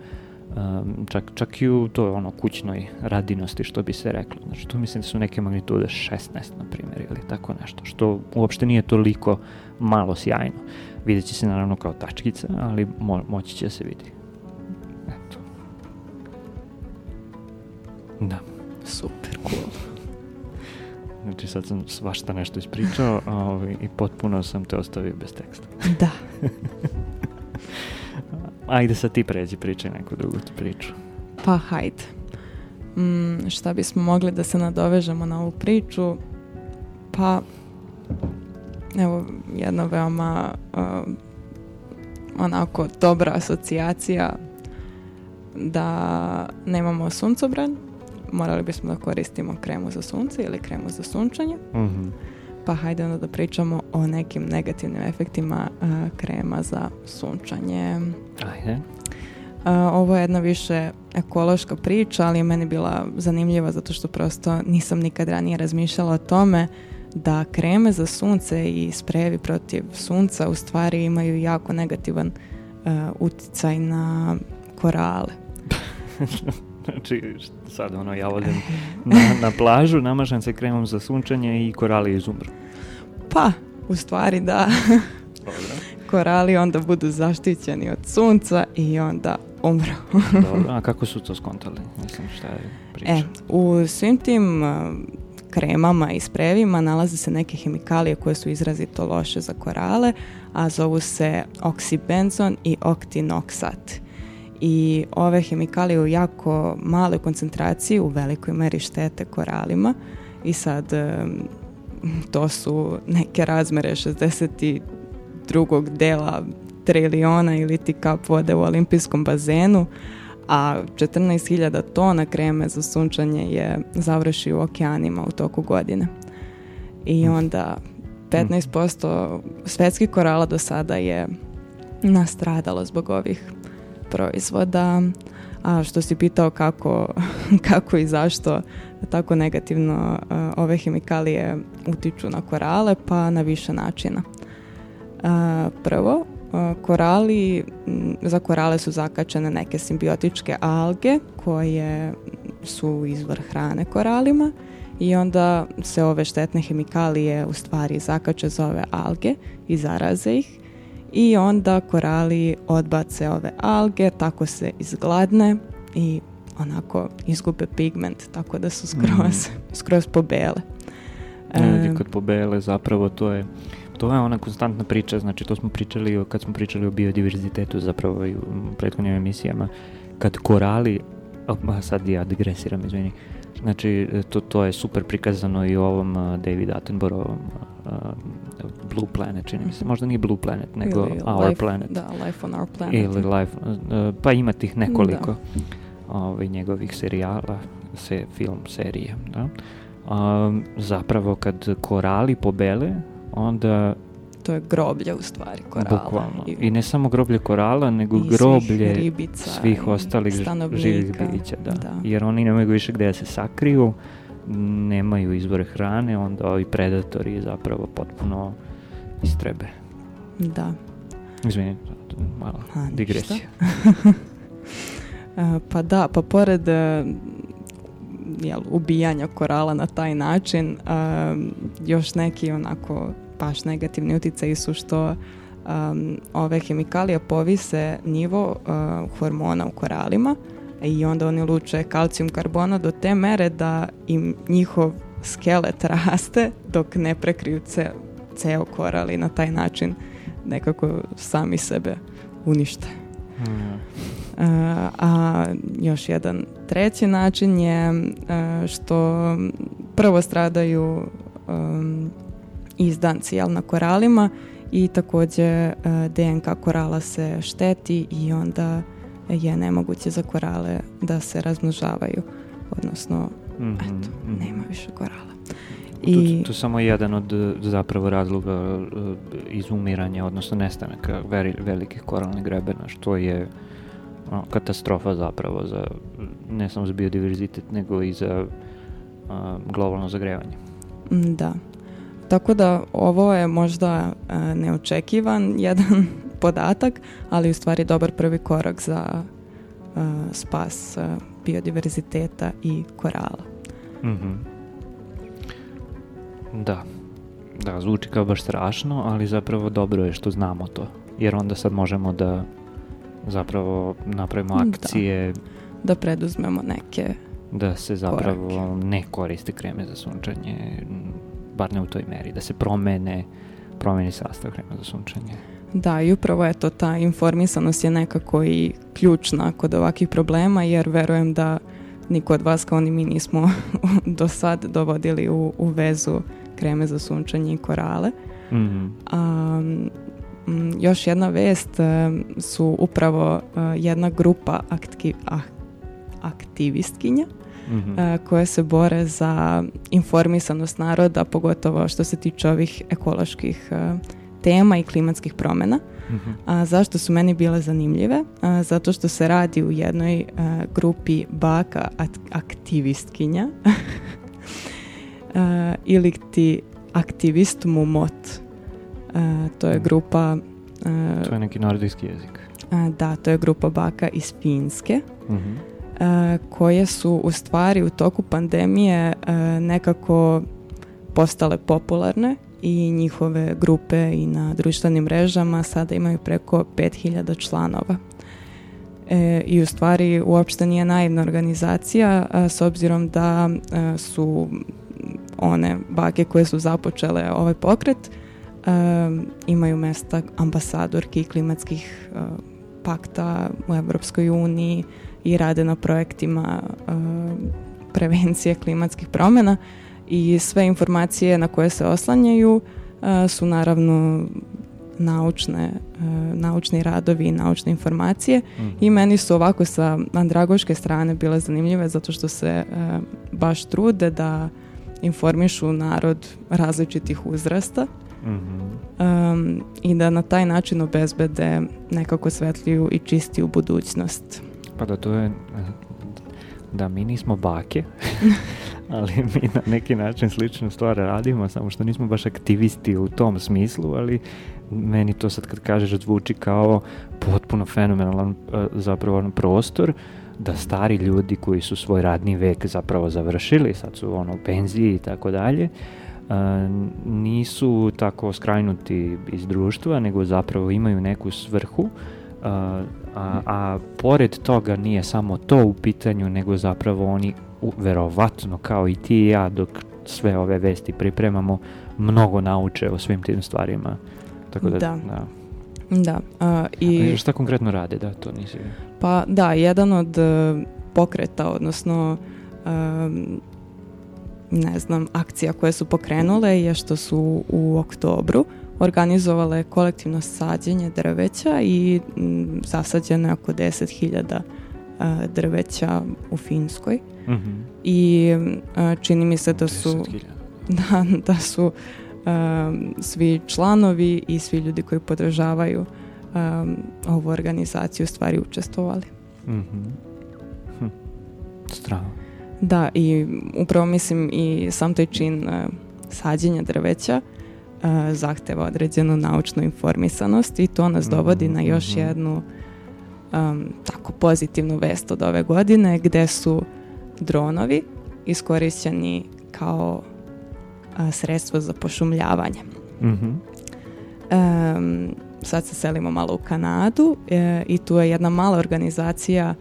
um, čak, čak i u to ono kućnoj radinosti što bi se reklo. Znači tu mislim da su neke magnitude 16 na primjer ili tako nešto, što uopšte nije toliko malo sjajno. Vidjet će se naravno kao tačkica, ali mo moći će se vidi. Eto. Da. Super cool. Znači sad sam svašta nešto ispričao a, ovaj, i potpuno sam te ostavio bez teksta. Da. Ajde sad ti pređi, pričaj neku drugu priču. Pa hajde. Mm, šta bismo mogli da se nadovežemo na ovu priču? pa evo jedna veoma uh, onako dobra asocijacija da nemamo suncobran, morali bismo da koristimo kremu za sunce ili kremu za sunčanje. Mhm. Pa hajde onda da pričamo o nekim negativnim efektima uh, krema za sunčanje. Ajde. Uh, ovo je jedna više ekološka priča, ali je meni bila zanimljiva zato što prosto nisam nikad ranije razmišljala o tome da kreme za sunce i sprejevi protiv sunca u stvari imaju jako negativan uh, uticaj na korale. Znači, sad ono, ja odem na, na plažu, namažem se kremom za sunčanje i korali izumru. Pa, u stvari da Dobro. korali onda budu zaštićeni od sunca i onda umru. Dobro, a kako su to skontali? Mislim, šta je priča? E, u svim tim kremama i sprevima nalaze se neke hemikalije koje su izrazito loše za korale, a zovu se oksibenzon i oktinoksat. I ove hemikalije u jako maloj koncentraciji u velikoj meri štete koralima i sad to su neke razmere 62. dela triliona ili ti kap vode u olimpijskom bazenu, a 14.000 tona kreme za sunčanje je završi u okeanima u toku godine. I onda 15% svetskih korala do sada je nastradalo zbog ovih proizvoda. A što si pitao kako, kako i zašto tako negativno uh, ove hemikalije utiču na korale, pa na više načina. Uh, prvo, uh, korali, m, za korale su zakačene neke simbiotičke alge koje su izvor hrane koralima i onda se ove štetne hemikalije u stvari zakače za ove alge i zaraze ih i onda korali odbace ove alge, tako se izgladne i onako izgube pigment, tako da su skroz, skroz pobele. E, kad pobele zapravo to je to je ona konstantna priča, znači to smo pričali o, kad smo pričali o biodiverzitetu zapravo i u prethodnim emisijama, kad korali, a sad ja digresiram, izvini, znači to, to je super prikazano i u ovom uh, David Attenborough uh, Blue Planet, čini mi se, možda nije Blue Planet, nego ili Our life, Planet. Da, Life on Our Planet. Ili Life, uh, pa ima tih nekoliko ovaj, njegovih serijala, se, film, serije. Da? Um, zapravo kad korali pobele, onda To je groblje u stvari korala. bukvalno, i ne samo groblje korala, nego i svih groblje ribica svih i ostalih živih bića, da. Da. Jer oni nemaju više gde da se sakriju, nemaju izvore hrane, onda ovi predatori zapravo potpuno istrebe. Da. Izvini, malo A, ništa. digresija. E, Pa da, pa pored e, jel, ubijanja korala na taj način, e, još neki onako baš negativni utjecaji su što um, ove hemikalije povise nivo e, hormona u koralima i onda oni luče kalcijum karbona do te mere da im njihov skelet raste dok ne prekriju ce, ceo koral i na taj način nekako sami sebe unište. Mm. Uh, a još jedan treći način je uh, što prvo stradaju um, izdanci jel, na koralima i također uh, DNK korala se šteti i onda je nemoguće za korale da se razmnožavaju odnosno Mhm, eto, mhm. nema više korala. I... Tu, tu samo jedan od e, zapravo razloga e, izumiranja, odnosno nestanaka veri, velikih koralnih grebena, što je ono, katastrofa zapravo za, ne samo za biodiverzitet, nego i za a, globalno zagrevanje. Mm, Da. Tako da ovo je možda e, neočekivan jedan podatak, ali u stvari dobar prvi korak za e, spas e, biodiverziteta i korala. Mhm. Da. Da, zvuči kao baš strašno, ali zapravo dobro je što znamo to. Jer onda sad možemo da zapravo napravimo Da. akcije Da preduzmemo neke da se zapravo Korake. ne koriste kreme za sunčanje, bar ne u toj meri, da se promene, promeni sastav krema za sunčanje. Da, i upravo je to ta informisanost je nekako i ključna kod ovakvih problema, jer verujem da niko od vas kao ni mi nismo do sad dovodili u, u vezu kreme za sunčanje i korale. Mhm. A, mm, još jedna vest e, su upravo e, jedna grupa ah, aktivistkinja Mhm. e, koje se bore za informisanost naroda, pogotovo što se tiče ovih ekoloških e, tema i klimatskih promjena. Mhm. A zašto su meni bile zanimljive? A, zato što se radi u jednoj e, grupi baka aktivistkinja ili ti aktivist mumot. To je Mm. grupa To je neki nordijski jezik. a, da, to je grupa baka iz Finske Mhm. E, koje su u stvari u toku pandemije e, nekako postale popularne i njihove grupe i na društvenim mrežama sada imaju preko 5000 članova. E, I u stvari uopšte nije naivna organizacija a, s obzirom da e, su one bake koje su započele ovaj pokret e, imaju mesta ambasadorki klimatskih e, pakta u Europskoj uniji i rade na projektima e, prevencije klimatskih promjena i sve informacije na koje se oslanjaju e, su naravno naučne, e, naučni radovi i naučne informacije Mhm. i meni su ovako sa andragoške strane bile zanimljive zato što se baš trude da informišu narod različitih uzrasta Mhm. um, i da na taj način obezbede nekako svetliju i čistiju budućnost. Pa da to je, da mi nismo bake, ali mi na neki način sličnu stvar radimo, samo što nismo baš aktivisti u tom smislu, ali meni to sad kad kažeš zvuči kao potpuno fenomenalan e, zapravo prostor da stari ljudi koji su svoj radni vek zapravo završili, sad su ono u penziji i tako dalje, e, nisu tako skrajnuti iz društva, nego zapravo imaju neku svrhu a, a, a pored toga nije samo to u pitanju, nego zapravo oni u, verovatno kao i ti i ja dok sve ove vesti pripremamo mnogo nauče o svim tim stvarima. Tako da, Da. da. Da, a, i I šta konkretno rade, da, to nisi... pa da, jedan od e, pokreta, odnosno em, ne znam, akcija koje su pokrenule je što su u oktobru organizovale kolektivno sađenje drveća i m, zasađeno je oko 10.000 e, drveća u Finskoj Mhm. i e, čini mi se da su 10.000. da, da su um, svi članovi i svi ljudi koji podržavaju um, ovu organizaciju u stvari učestvovali. Mhm. Hm. Strano. Da, i upravo mislim i sam taj čin uh, sađenja drveća uh, zahteva određenu naučnu informisanost i to nas dovodi na još Mhm. jednu um, tako pozitivnu vest od ove godine gde su dronovi iskorišćeni kao uh, sredstvo za pošumljavanje. Mhm. Em, sad se selimo malo u Kanadu e, i tu je jedna mala organizacija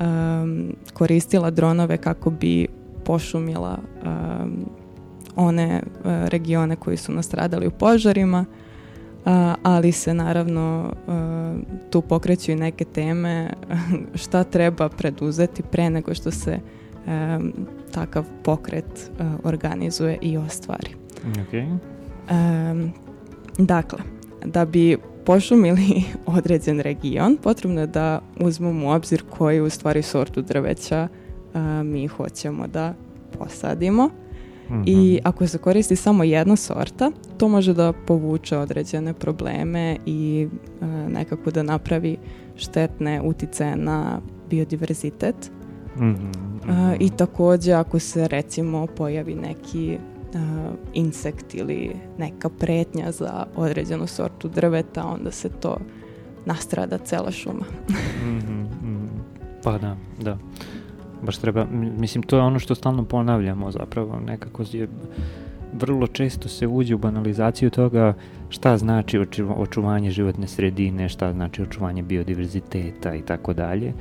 em, koristila dronove kako bi pošumila em, one e, regione koji su nastradali u požarima, a, ali se naravno e, tu pokreću i neke teme šta treba preduzeti pre nego što se takav pokret e, organizuje i ostvari. Em, dakle, da bi pošumili određen region, potrebno je da uzmemo u obzir koju u stvari sortu drveća a, mi hoćemo da posadimo. I Mhm. ako se koristi samo jedna sorta, to može da povuče određene probleme i a, nekako da napravi štetne uticaje na biodiverzitet. Mhm. A, I također ako se recimo pojavi neki a, insekt ili neka pretnja za određenu sortu drveta, onda se to nastrada cela šuma. Mhm, mhm. Pa da, da. Baš treba, mislim, to je ono što stalno ponavljamo zapravo, nekako je, vrlo često se uđe u banalizaciju toga šta znači očuva- očuvanje životne sredine, šta znači očuvanje biodiverziteta i tako dalje.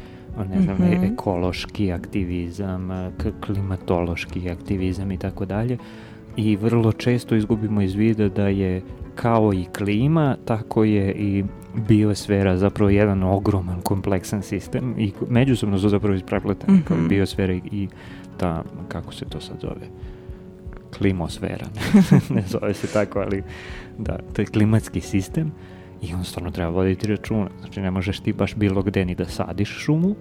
Ne znam, e- Mhm. ekološki aktivizam, k- klimatološki aktivizam i tako dalje. I vrlo često izgubimo iz vida da je kao i klima, tako je i biosfera zapravo jedan ogroman kompleksan sistem i međusobno su zapravo isprepleteni i Mhm. biosfera i- ta, kako se to sad zove, klimosfera, ne zove se tako, ali da, to je klimatski sistem i on stvarno treba voditi računa. Znači ne možeš ti baš bilo gde ni da sadiš šumu,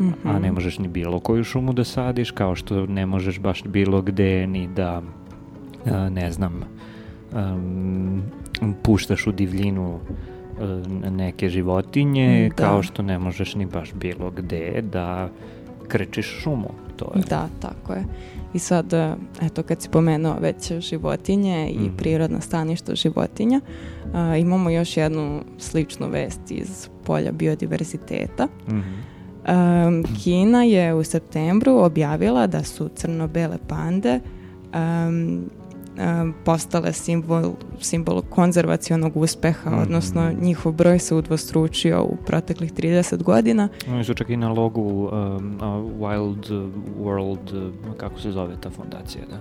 Mhm. a ne možeš ni bilo koju šumu da sadiš, kao što ne možeš baš bilo gde ni da, ne znam, um, puštaš u divljinu e, neke životinje, Da. kao što ne možeš ni baš bilo gde da krčiš šumu. To je. Da, tako je. I sad, e, eto, kad si pomenuo već životinje i Mhm. prirodna staništa životinja, a, imamo još jednu sličnu vest iz polja biodiverziteta. Mhm. Um, Kina je u septembru objavila da su crno-bele pande um, postale simbol, simbol konzervacionog uspeha, Mhm. odnosno njihov broj se udvostručio u proteklih 30 godina. Oni su čak i na logu um, Wild World, uh, kako se zove ta fondacija, da?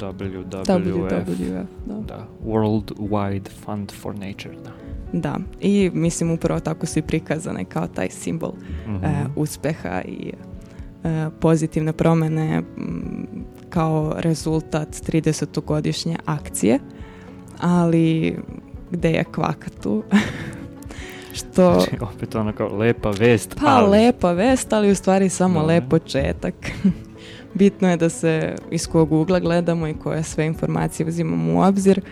WWF. WWF, da. Da, World Wide Fund for Nature, da. Da, i mislim upravo tako su i prikazane kao taj simbol Mhm. e, uspeha i e, pozitivne promene m, kao rezultat 30-godišnje akcije, ali gde je kvaka tu? Što, Znači, opet ono kao lepa vest, pa ali... lepa vest, ali u stvari samo Da. lep početak. Bitno je da se iz kog ugla gledamo i koje sve informacije uzimamo u obzir. E,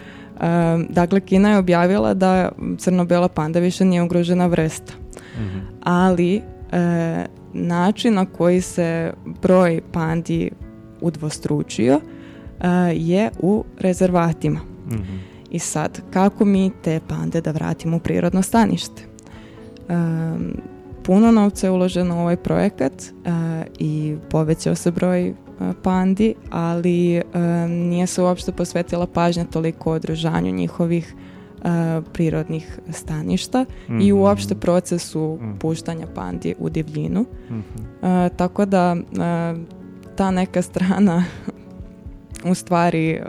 dakle, Kina je objavila da crno-bela panda više nije ugrožena vrsta. Mhm. ali e, način na koji se broj pandi udvostručio e, je u rezervatima. Mhm. I sad, kako mi te pande da vratimo u prirodno stanište? E, puno novca je uloženo u ovaj projekat e, i povećao se broj pandi, ali nije se uopšte posvetila pažnja toliko održanju njihovih e, prirodnih staništa i Mhm. uopšte procesu Mhm. puštanja pandi u divljinu. Mhm. E, tako da ta neka strana u stvari e,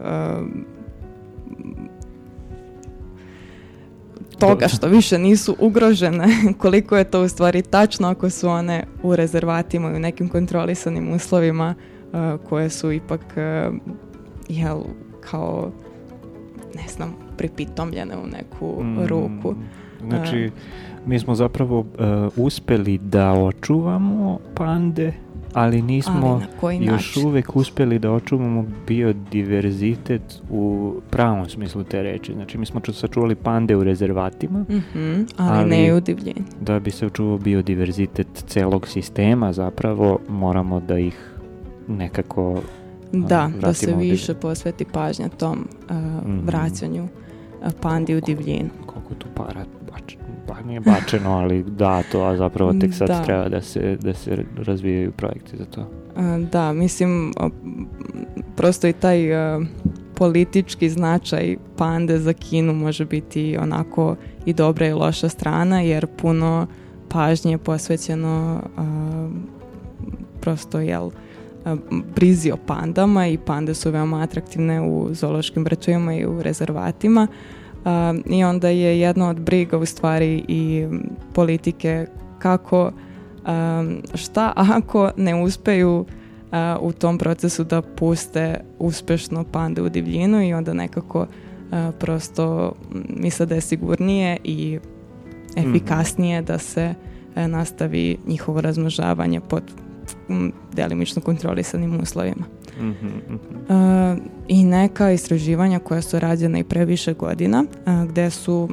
toga što više nisu ugrožene, koliko je to u stvari tačno ako su one u rezervatima i u nekim kontrolisanim uslovima e, koje su ipak e, jel, kao ne znam, pripitomljene u neku Mm, ruku. Znači, mi smo zapravo uh, uspeli da očuvamo pande, ali nismo Ali još način? uvek uspeli da očuvamo biodiverzitet u pravom smislu te reči. Znači, mi smo ču- sačuvali pande u rezervatima, Mhm, ali, Ali- ne i u divljini. da bi se očuvao biodiverzitet celog sistema, zapravo moramo da ih nekako Da, da se više posveti pažnja tom uh, Mhm. vraćanju uh, pandi u divljinu. koliko tu para bač, ba, nije bačeno, ali dato, a zapravo tek sad Da. treba da se, da se razvijaju projekti za to. Da, mislim, prosto i taj uh, politički značaj pande za Kinu može biti onako i dobra i loša strana, jer puno pažnje je posvećeno prosto, jel, brizi o pandama i pande su veoma atraktivne u zoološkim vrtovima i u rezervatima. I onda je jedna od briga u stvari i politike kako šta ako ne uspeju uh, u tom procesu da puste uspešno pande u divljinu i onda nekako uh, prosto misle da je sigurnije i efikasnije da se uh, nastavi njihovo razmnožavanje pod delimično kontrolisanim uslovima. Uh, i neka istraživanja koja su rađena i pre više godina, uh, gde su uh,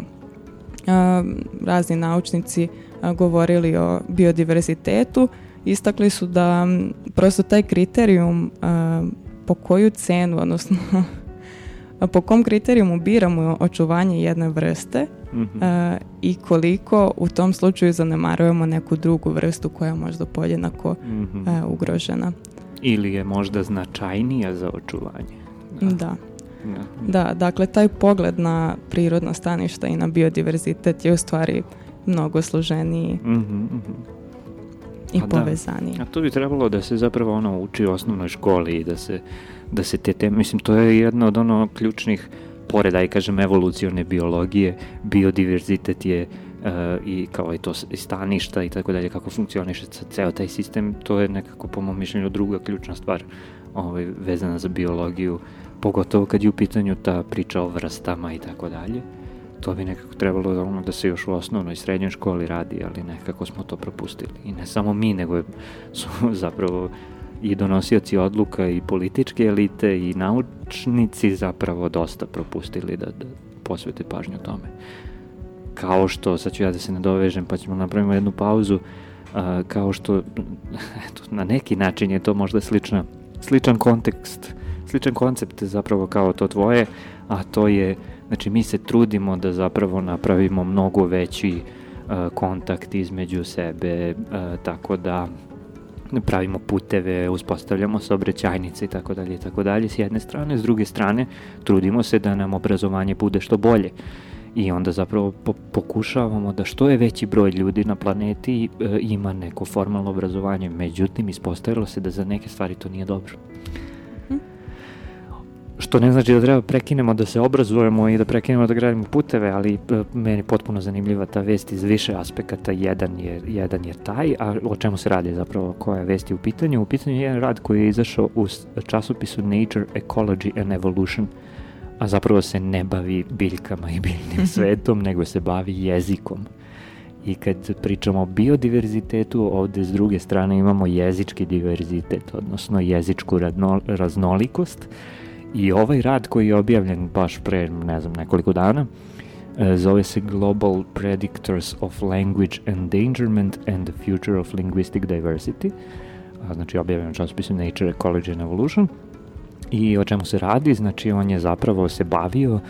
razni naučnici govorili o biodiverzitetu, istakli su da m, prosto taj kriterijum po koju cenu, odnosno po kom kriterijumu biramo očuvanje jedne vrste Mhm. uh, i koliko u tom slučaju zanemarujemo neku drugu vrstu koja je možda podjednako Mhm. uh, ugrožena. Ili je možda značajnija za očuvanje. Da. Da. Da, dakle, taj pogled na prirodna staništa i na biodiverzitet je u stvari mnogo složeniji Mhm, mhm. i Pa da. povezaniji. A to bi trebalo da se zapravo ono uči u osnovnoj školi i da se, da se te teme, mislim to je jedna od ono ključnih, pored aj kažem evolucione biologije, biodiverzitet je i kao i to i staništa i tako dalje, kako funkcioniše ceo taj sistem, to je nekako po mom mišljenju druga ključna stvar ovaj, vezana za biologiju, pogotovo kad je u pitanju ta priča o vrstama i tako dalje. To bi nekako trebalo da, ono, da se još u osnovnoj i srednjoj školi radi, ali nekako smo to propustili. I ne samo mi, nego su zapravo i donosioci odluka i političke elite i naučnici zapravo dosta propustili da, da posvete pažnju tome. Kao što, sad ću ja da se nadovežem pa ćemo napravimo jednu pauzu, a, kao što eto, na neki način je to možda slična, sličan kontekst, sličan koncept zapravo kao to tvoje, a to je, znači mi se trudimo da zapravo napravimo mnogo veći a, kontakt između sebe, a, tako da pravimo puteve, uspostavljamo saobraćajnice i tako dalje i tako dalje s jedne strane, s druge strane trudimo se da nam obrazovanje bude što bolje i onda zapravo po pokušavamo da što je veći broj ljudi na planeti e, ima neko formalno obrazovanje, međutim ispostavilo se da za neke stvari to nije dobro. Što ne znači da treba prekinemo da se obrazujemo i da prekinemo da gradimo puteve, ali e, meni je potpuno zanimljiva ta vest iz više aspekata. Jedan je, jedan je taj, a o čemu se radi zapravo, koja je vest u pitanju? U pitanju je jedan rad koji je izašao u časopisu Nature, Ecology and Evolution, a zapravo se ne bavi biljkama i biljnim svetom, nego se bavi jezikom. I kad pričamo o biodiverzitetu, ovde s druge strane imamo jezički diverzitet, odnosno jezičku raznolikost, I ovaj rad koji je objavljen baš pre, ne znam, nekoliko dana, e, zove se Global Predictors of Language Endangerment and the Future of Linguistic Diversity, a, znači objavljen u časopisu Nature, Ecology and Evolution. I o čemu se radi? Znači on je zapravo se bavio uh,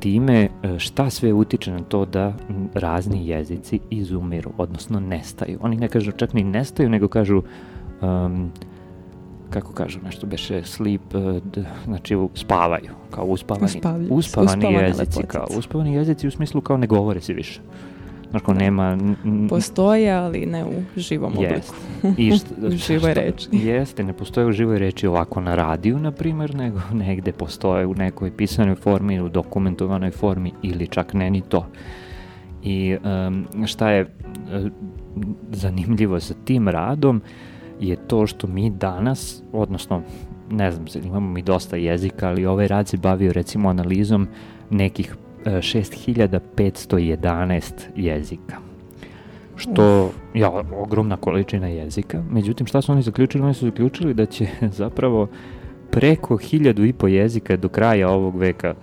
time uh, šta sve utiče na to da razni jezici izumiru, odnosno nestaju. Oni ne kažu čak ni nestaju, nego kažu um, kako kažu, nešto beše sleep, e, znači spavaju, kao uspavani, Uspavlju, uspavani jezici, kao uspavani jezici u smislu kao ne govore se više. Znači, kao nema... Postoje, ali ne u živom jest. obliku. I šta, u živoj reči. Jeste, ne postoje u živoj reči ovako na radiju, na primer, nego negde postoje u nekoj pisanoj formi, u dokumentovanoj formi ili čak ne ni to. I um, šta je uh, zanimljivo sa tim radom, je to što mi danas, odnosno ne znam, imamo mi dosta jezika, ali ovaj rad se bavio recimo analizom nekih 6511 e, jezika. Što je ja, ogromna količina jezika. Međutim, šta su oni zaključili? Oni su zaključili da će zapravo preko hiljadu i po jezika do kraja ovog veka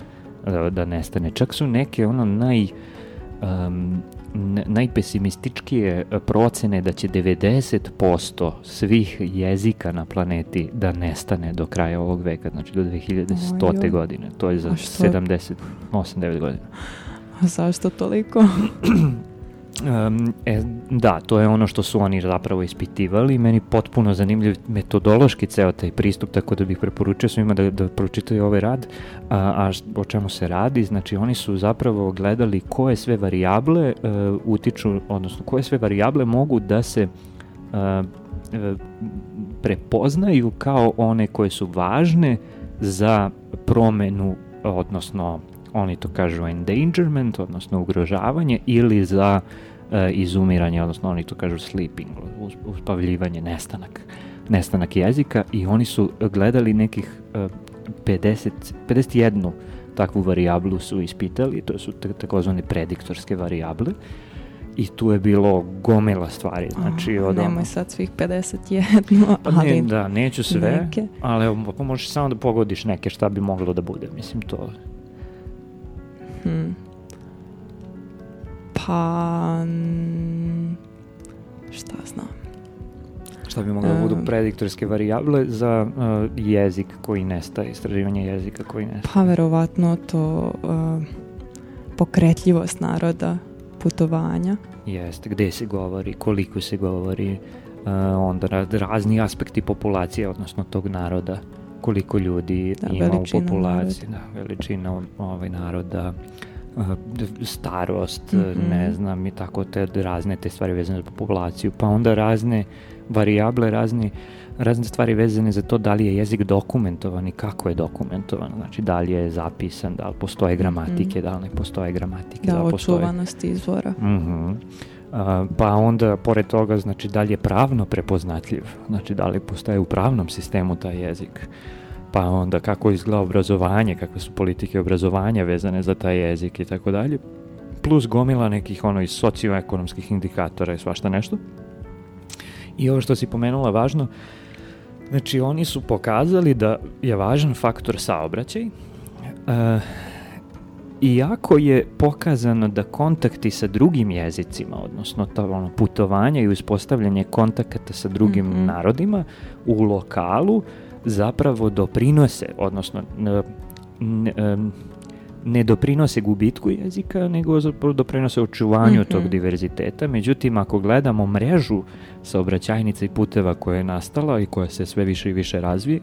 da, da nestane. Čak su neke ono naj um, najpesimističkije e, procene da će 90% svih jezika na planeti da nestane do kraja ovog veka, znači do 2100. Oj, godine. To je za 70, 8-9 godina. A zašto toliko? Um, e, da, to je ono što su oni zapravo ispitivali. Meni potpuno zanimljiv metodološki ceo taj pristup, tako da bih preporučio svima da, da pročitaju ovaj rad. A, a o čemu se radi? Znači, oni su zapravo gledali koje sve variable uh, utiču, odnosno koje sve variable mogu da se uh, prepoznaju kao one koje su važne za promenu, odnosno oni to kažu endangerment, odnosno ugrožavanje, ili za e, izumiranje, odnosno oni to kažu sleeping, uspavljivanje, nestanak, nestanak jezika i oni su gledali nekih e, 50, 51 takvu varijablu su ispitali, to su takozvane prediktorske varijable i tu je bilo gomila stvari. Znači, od nemoj ono... sad svih 51, pa ali... Ne, da, neću sve, neke. ali pa možeš samo da pogodiš neke šta bi moglo da bude, mislim to Hmm. Pa... Šta znam. Šta bi moglo da budu prediktorske varijable za uh, jezik koji nestaje, istraživanje jezika koji nestaje? Pa verovatno to uh, pokretljivost naroda, putovanja. Jeste, gde se govori, koliko se govori, uh, onda razni aspekti populacije, odnosno tog naroda koliko ljudi da, ima u populaciji, naroda. da, veličina ovaj naroda, starost, mm -hmm. ne znam, i tako te razne te stvari vezane za populaciju, pa onda razne varijable, razni, razne stvari vezane za to da li je jezik dokumentovan i kako je dokumentovan. Znači, da li je zapisan, da li postoje gramatike, Mhm. da li ne postoje gramatike, Da, da li postoje... očuvanost izvora. Mhm. A, pa onda, pored toga, znači, da li je pravno prepoznatljiv? Znači, da li postaje u pravnom sistemu taj jezik? Pa onda, kako izgleda obrazovanje, kakve su politike obrazovanja vezane za taj jezik i tako dalje. Plus gomila nekih ono iz socioekonomskih indikatora i svašta nešto. I ovo što si pomenula važno, znači oni su pokazali da je važan faktor saobraćaj, e, Iako je pokazano da kontakti sa drugim jezicima, odnosno to ono putovanje i uspostavljanje kontakata sa drugim Mhm. narodima u lokalu zapravo doprinose, odnosno ne doprinose gubitku jezika, nego zapravo doprinose očuvanju Mhm. tog diverziteta. Međutim, ako gledamo mrežu saobraćajnica i puteva koja je nastala i koja se sve više i više razvija,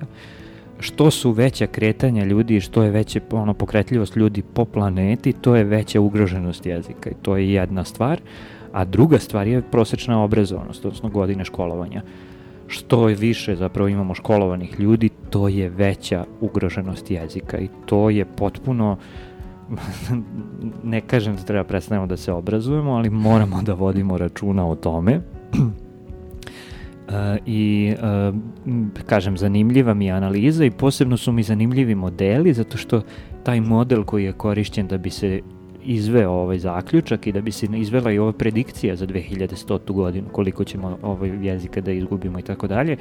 što su veća kretanja ljudi i što je veća ono, pokretljivost ljudi po planeti, to je veća ugroženost jezika i to je jedna stvar. A druga stvar je prosečna obrazovanost, odnosno godine školovanja. Što više zapravo imamo školovanih ljudi, to je veća ugroženost jezika i to je potpuno ne kažem da treba prestanemo da se obrazujemo, ali moramo da vodimo računa o tome. Uh, I m, kažem, zanimljiva mi je analiza i posebno su mi zanimljivi modeli zato što taj model koji je korišćen da bi se izveo ovaj zaključak i da bi se izvela i ova predikcija za 2100. godinu koliko ćemo ovaj jezika da izgubimo i tako dalje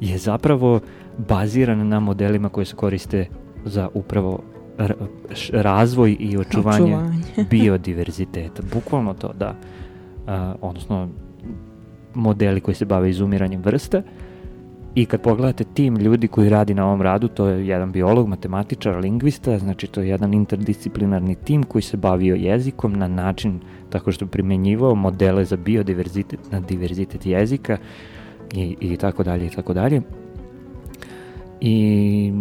je zapravo baziran na modelima koje se koriste za upravo razvoj i očuvanje, Očuvanje. biodiverziteta. Bukvalno to, da. A, odnosno, modeli koji se bave izumiranjem vrsta i kad pogledate tim ljudi koji radi na ovom radu, to je jedan biolog, matematičar, lingvista, znači to je jedan interdisciplinarni tim koji se bavio jezikom na način tako što primenjivao modele za biodiverzitet na diverzitet jezika i, i tako dalje i tako dalje. I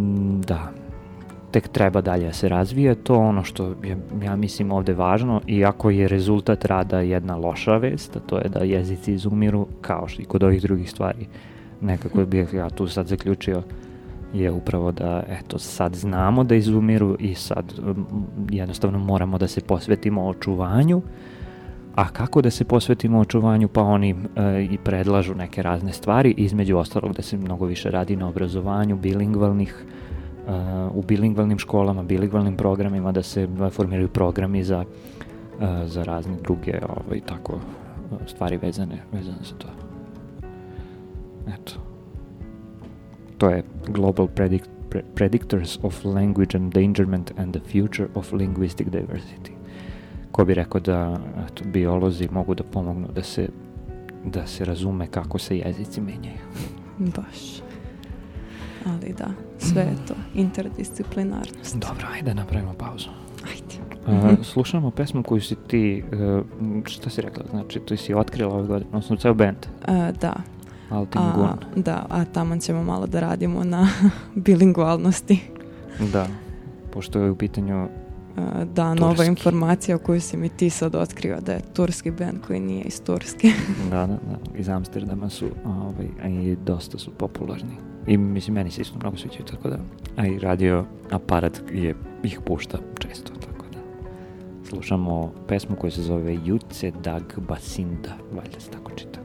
da, tek treba dalje da se razvije, to ono što je, ja mislim ovde važno, iako je rezultat rada jedna loša vest, a to je da jezici izumiru, kao što i kod ovih drugih stvari, nekako bih ja tu sad zaključio, je upravo da, eto, sad znamo da izumiru i sad jednostavno moramo da se posvetimo očuvanju, a kako da se posvetimo očuvanju? Pa oni e, i predlažu neke razne stvari, između ostalog da se mnogo više radi na obrazovanju bilingvalnih, e, u bilingvalnim školama, bilingvalnim programima, da se e, formiraju programi za, e, za razne druge ovaj, tako, stvari vezane, vezane za to. Eto. To je Global Predict, Pre- Predictors of Language Endangerment and the Future of Linguistic Diversity. Ko bi rekao da eto, biolozi mogu da pomognu da se da se razume kako se jezici menjaju. Baš. Ali da, sve je to interdisciplinarnost. Dobro, ajde napravimo pauzu. Ajde. Uh, slušamo pesmu koju si ti, uh, šta si rekla, znači tu si otkrila ove godine, odnosno ceo band, E, da, Altin a, da, a tamo ćemo malo da radimo na bilingvalnosti. Da, pošto je u pitanju, da, nova Turski. informacija koju si mi ti sad otkrio da je turski band koji nije iz Turske. da, da, da, iz Amsterdama su, ovaj, a i dosta su popularni. I mislim, meni se isto mnogo sviđaju, tako da, a i radio aparat je, ih pušta često, tako da. Slušamo pesmu koja se zove Juce Dag Basinda, valjda se tako čita.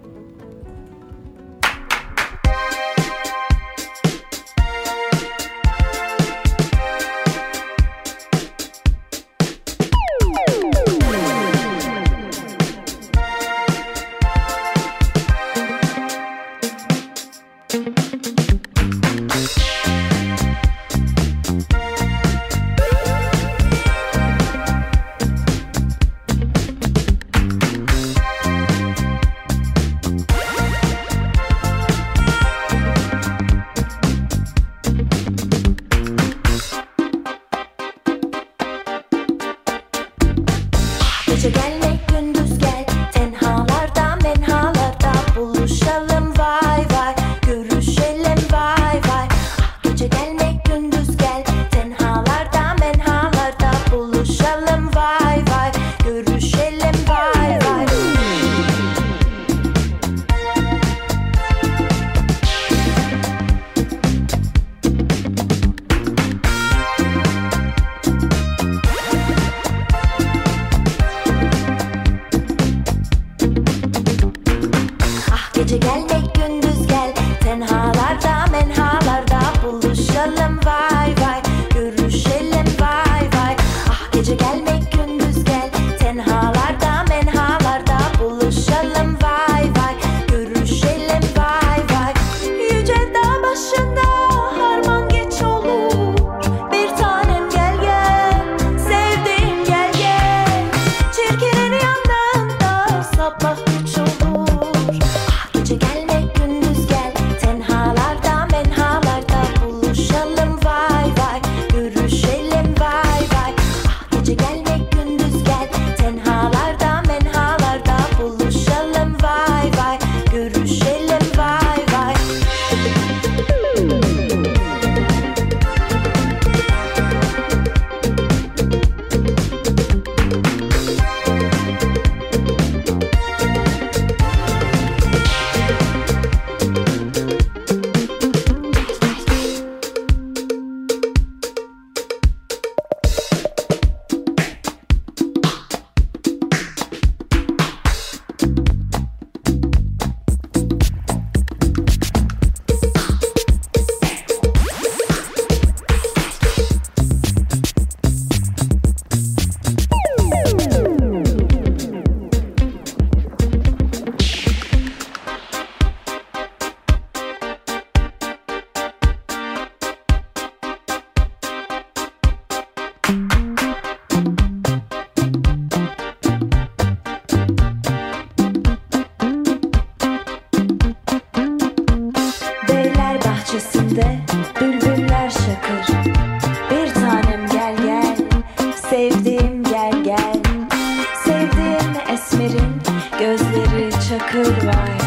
Esmerin gözleri çakır vay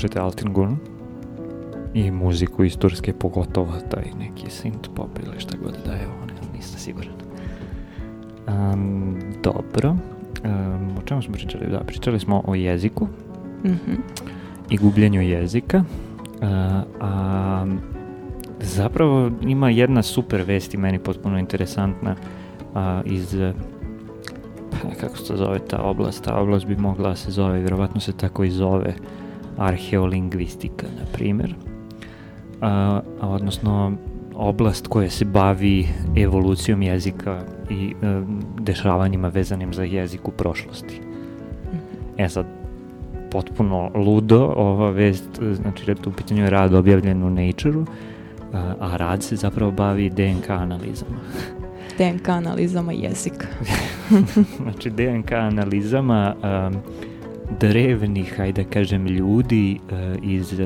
Slušajte Altin Gun i muziku iz Turske, pogotovo taj neki synth pop ili šta god da je ovo, nisam siguran. Um, dobro, um, o čemu smo pričali? Da, pričali smo o jeziku Mhm. i gubljenju jezika, uh, a zapravo ima jedna super vest i meni potpuno interesantna a, iz pa, kako se to zove ta oblast, ta oblast bi mogla da se zove, vjerovatno se tako i zove arheolingvistika, na primjer. A, a odnosno oblast koja se bavi evolucijom jezika i e, dešavanjima vezanim za jezik u prošlosti. E sad, potpuno ludo ova vest, e, znači da u pitanju je rad objavljen u Nature-u, a, a rad se zapravo bavi DNK analizama. DNK analizama jezika. znači DNK analizama um, drevnih, hajde da kažem, ljudi uh, iz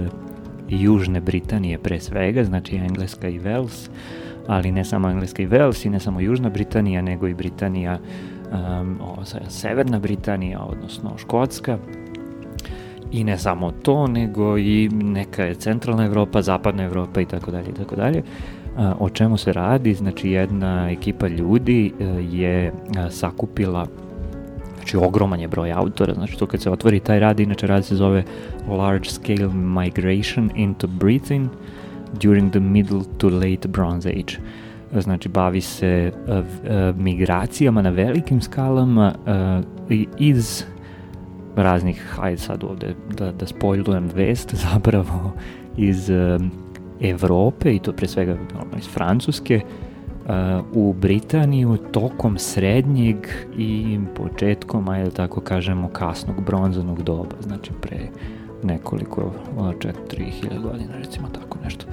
Južne Britanije pre svega, znači Engleska i Wales, ali ne samo Engleska i Wales i ne samo Južna Britanija, nego i Britanija, um, o, Severna Britanija, odnosno Škotska, i ne samo to, nego i neka je centralna Evropa, zapadna Evropa i tako dalje i tako dalje. O čemu se radi? Znači jedna ekipa ljudi e, je sakupila znači ogroman je broj autora, znači to kad se otvori taj rad, inače rad se zove Large Scale Migration into Britain during the Middle to Late Bronze Age. Znači bavi se v- e, migracijama na velikim skalama i- iz raznih, ajde sad ovde da, da spojlujem vest, zapravo iz Evrope i to pre svega iz Francuske uh, u Britaniju tokom srednjeg i početkom, ajde da tako kažemo, kasnog bronzanog doba, znači pre nekoliko, ono, čak 3000 godina, recimo tako nešto.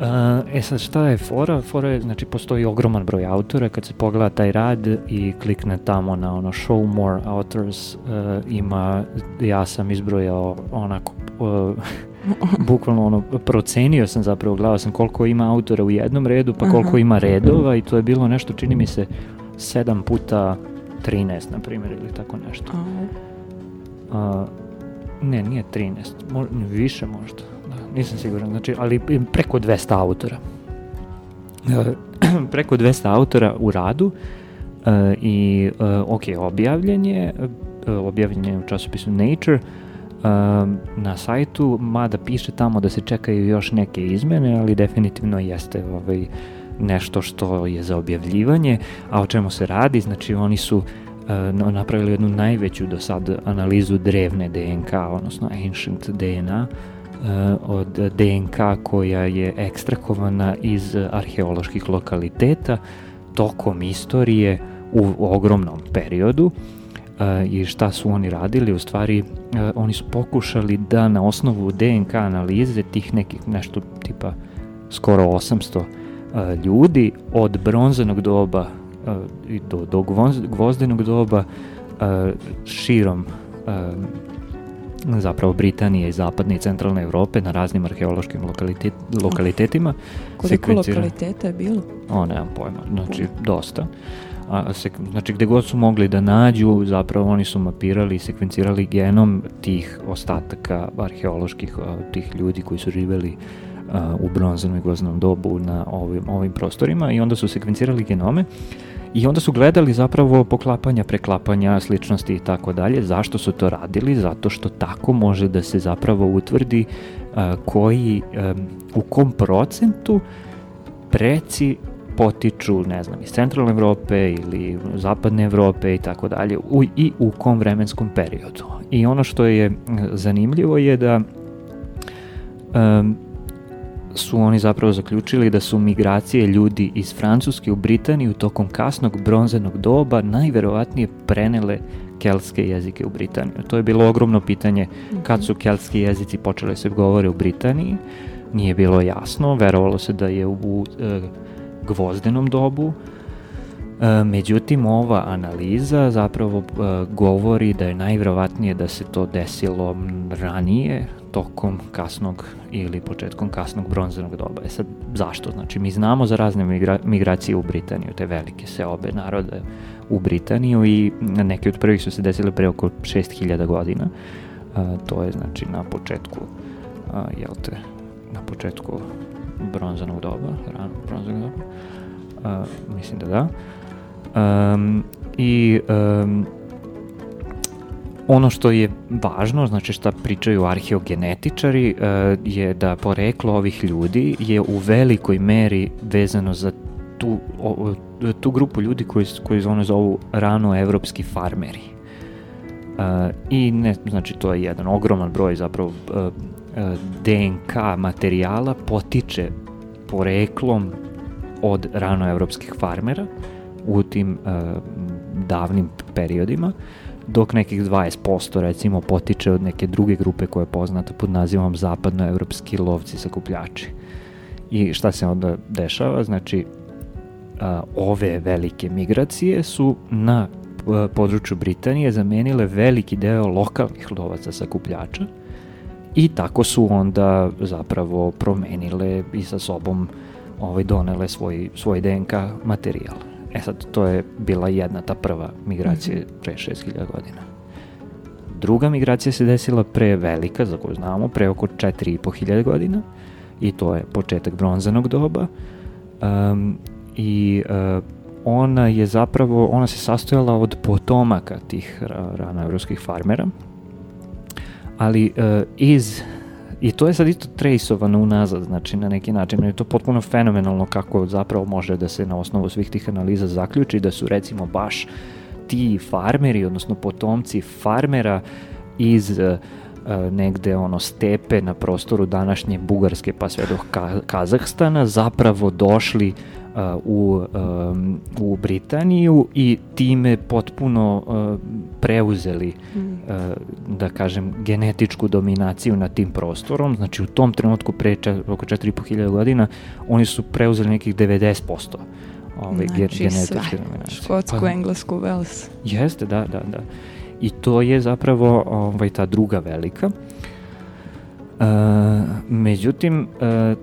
Uh, e sad šta je fora? Fora je, znači postoji ogroman broj autora, kad se pogleda taj rad i klikne tamo na ono show more authors, uh, ima, ja sam izbrojao onako, uh, bukvalno ono, procenio sam zapravo, gledao sam koliko ima autora u jednom redu, pa koliko Aha. ima redova i to je bilo nešto, čini mi se, 7 puta 13, na primjer, ili tako nešto. A, ne, nije 13, mo, više možda, da, nisam siguran, znači, ali preko 200 autora. Uh, preko 200 autora u radu uh, i, uh, ok, objavljen je, objavljen je u časopisu Nature, na sajtu, mada piše tamo da se čekaju još neke izmene, ali definitivno jeste ovaj, nešto što je za objavljivanje, a o čemu se radi, znači oni su uh, na- napravili jednu najveću do sad analizu drevne DNK, odnosno ancient DNA, uh, od DNK koja je ekstrakovana iz arheoloških lokaliteta tokom istorije u ogromnom periodu. uh, i šta su oni radili u stvari uh, oni su pokušali da na osnovu DNK analize tih nekih nešto tipa skoro 800 uh, ljudi od bronzanog doba uh, i do, do gvoz- gvozdenog doba uh, širom uh, zapravo Britanije i zapadne i centralne Evrope na raznim arheološkim lokalitet, lokalitetima koliko sekvencira- lokaliteta je bilo? O, nemam pojma, znači dosta. A, se, znači gde god su mogli da nađu, zapravo oni su mapirali i sekvencirali genom tih ostataka arheoloških tih ljudi koji su živeli a, u bronzanom i gvozdenom dobu na ovim, ovim prostorima i onda su sekvencirali genome I onda su gledali zapravo poklapanja, preklapanja, sličnosti i tako dalje. Zašto su to radili? Zato što tako može da se zapravo utvrdi a, koji, a, u kom procentu preci potiču, ne znam, iz centralne Evrope ili zapadne Evrope i tako dalje i u kom vremenskom periodu. I ono što je zanimljivo je da um, su oni zapravo zaključili da su migracije ljudi iz Francuske u Britaniju tokom kasnog bronzenog doba najverovatnije prenele keltske jezike u Britaniju. To je bilo ogromno pitanje kad su keltski jezici počeli se govore u Britaniji. Nije bilo jasno, verovalo se da je u, u e, gvozdenom dobu, E, međutim, ova analiza zapravo e, govori da je najvjerovatnije da se to desilo ranije, tokom kasnog ili početkom kasnog bronzanog doba. E sad, zašto? Znači, mi znamo za razne migra migracije u Britaniju, te velike seobe naroda u Britaniju i neke od prvih su se desile pre oko 6000 godina. A, to je, znači, na početku, a, jel te, na početku bronzanog doba, rano bronzanog doba. A, mislim da da. Um, I um, ono što je važno, znači šta pričaju arheogenetičari, uh, je da poreklo ovih ljudi je u velikoj meri vezano za tu, o, tu grupu ljudi koji, koji ono zovu rano evropski farmeri. Uh, I ne, znači to je jedan ogroman broj zapravo uh, uh, DNK materijala potiče poreklom od ranoevropskih farmera u tim uh, davnim periodima, dok nekih 20% recimo potiče od neke druge grupe koja je poznata pod nazivom zapadnoevropski lovci sakupljači. I šta se onda dešava? Znači, uh, ove velike migracije su na uh, području Britanije zamenile veliki deo lokalnih lovaca sakupljača i tako su onda zapravo promenile i sa sobom ovaj, donele svoj, svoj DNK materijal. E sad, to je bila jedna ta prva migracija -hmm. pre 6000 godina. Druga migracija se desila pre velika, za koju znamo, pre oko 4500 godina i to je početak bronzanog doba. Um, I uh, ona je zapravo, ona se sastojala od potomaka tih ranoevropskih farmera, ali uh, iz I to je sad isto trejsovano unazad, znači na neki način. Je to potpuno fenomenalno kako zapravo može da se na osnovu svih tih analiza zaključi da su recimo baš ti farmeri, odnosno potomci farmera iz uh, negde ono stepe na prostoru današnje Bugarske pa sve do Kazahstana zapravo došli u, um, u Britaniju i time potpuno uh, preuzeli, mm. uh, da kažem, genetičku dominaciju nad tim prostorom. Znači u tom trenutku pre čet, oko 4.500 godina oni su preuzeli nekih 90% ove znači, genetičke dominacije. Škotsku, pa, Englesku, Wales. Jeste, da, da, da. I to je zapravo ovaj, ta druga velika. Uh, međutim, uh,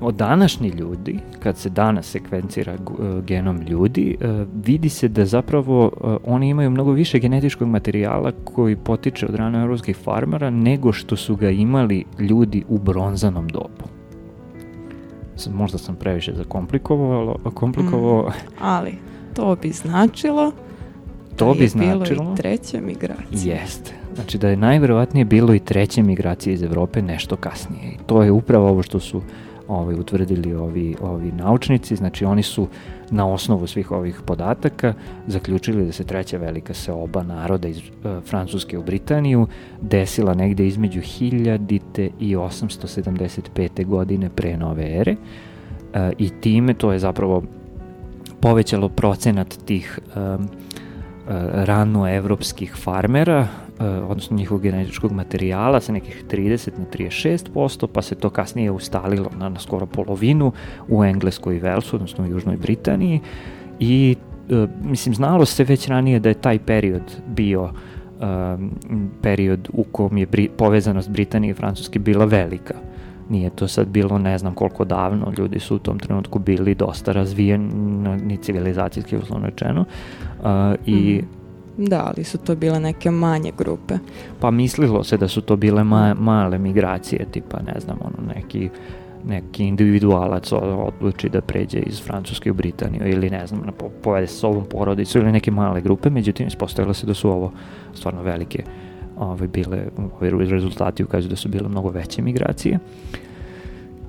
od današnji ljudi, kad se danas sekvencira uh, genom ljudi, uh, vidi se da zapravo uh, oni imaju mnogo više genetičkog materijala koji potiče od rano evropskih farmera nego što su ga imali ljudi u bronzanom dobu. Možda sam previše zakomplikovao, komplikovao. Mm, ali to bi značilo to da bi je značilo... bilo i treća migracija. Jeste. Znači da je najverovatnije bilo i treće migracije iz Evrope nešto kasnije. I to je upravo ovo što su ovaj, utvrdili ovi, ovi naučnici, znači oni su na osnovu svih ovih podataka zaključili da se treća velika seoba naroda iz uh, Francuske u Britaniju desila negde između 1000. i 875. godine pre nove ere uh, i time to je zapravo povećalo procenat tih um, ranoevropskih farmera, odnosno njihovog genetičkog materijala sa nekih 30 na 36%, pa se to kasnije ustalilo na, na skoro polovinu u Engleskoj i Velsu, odnosno u Južnoj Britaniji. I mislim znalo se već ranije da je taj period bio um, period u kom je bri, povezanost Britanije i Francuske bila velika. Nije to sad bilo ne znam koliko davno, ljudi su u tom trenutku bili dosta razvijeni civilizacijski uslovno rečeno. Uh, i Da, ali su to bile neke manje grupe. pa mislilo se da su to bile ma, male migracije, tipa ne znam, ono neki neki individualac odluči da pređe iz Francuske u Britaniju ili ne znam, na po- povede sa sobom porodicu ili neke male grupe, međutim ispostavilo se da su ovo stvarno velike ove, bile, ovi rezultati ukazuju da su bile mnogo veće migracije.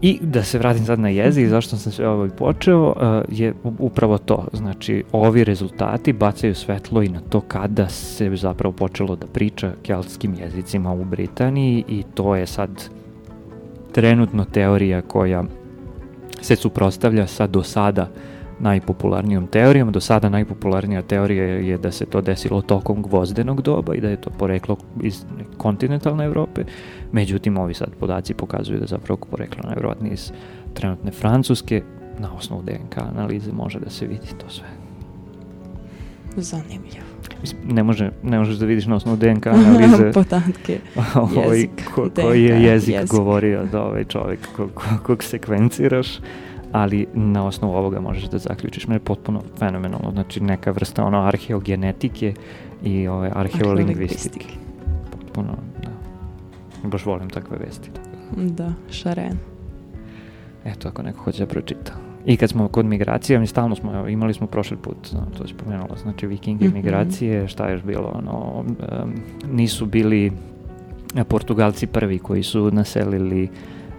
I da se vratim sad na jezik, zašto sam sve ovo i počeo, uh, je upravo to. Znači, ovi rezultati bacaju svetlo i na to kada se zapravo počelo da priča keltskim jezicima u Britaniji i to je sad trenutno teorija koja se suprostavlja sa do sada najpopularnijom teorijom. Do sada najpopularnija teorija je da se to desilo tokom gvozdenog doba i da je to poreklo iz kontinentalne Evrope. Međutim, ovi sad podaci pokazuju da zapravo poreklo najvjerojatnije iz trenutne Francuske. Na osnovu DNK analize može da se vidi to sve. Zanimljivo. Mislim, ne, može, ne možeš da vidiš na osnovu DNK analize Podatke. ovaj, Jezik, ko, koji je jezik, jezik. govorio da ovaj čovjek ko, ko, kog sekvenciraš, ali na osnovu ovoga možeš da zaključiš. Mene je potpuno fenomenalno, znači neka vrsta ono arheogenetike i ove arheolingvistike. Potpuno, da. Baš volim takve vesti. Da, šaren. Eto, ako neko hoće da pročita. I kad smo kod migracija, mi stalno smo, imali smo prošli put, no, to je spomenulo, znači vikingi, Mhm. migracije, šta je još bilo, ono, em, nisu bili e, Portugalci prvi koji su naselili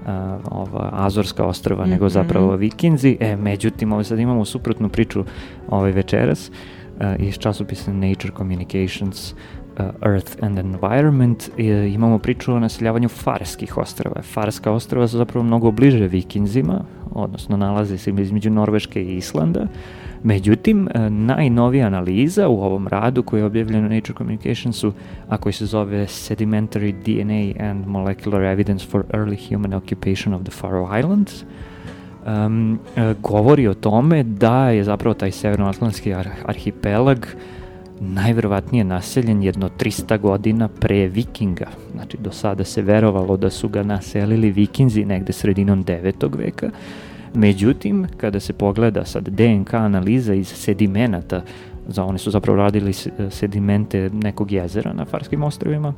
a, ova Azorska ostrava, nego Mhm. zapravo vikinzi. E, međutim, ovo sad imamo suprotnu priču ovaj večeras a, iz časopisa Nature Communications uh, Earth and Environment i, imamo priču o naseljavanju Farskih ostrava. Farska ostrava su zapravo mnogo bliže vikinzima, odnosno nalaze se između Norveške i Islanda. Međutim, e, najnovija analiza u ovom radu koji je objavljen u Nature Communicationsu, a koji se zove Sedimentary DNA and Molecular Evidence for Early Human Occupation of the Faroe Islands, um, govori o tome da je zapravo taj severnoatlantski ar arhipelag najverovatnije naseljen jedno 300 godina pre vikinga. Znači, do sada se verovalo da su ga naselili vikinzi negde sredinom 9. veka. Međutim, kada se pogleda sad DNK analiza iz sedimenata, za one su zapravo radili se- sedimente nekog jezera na Farskim ostrovima,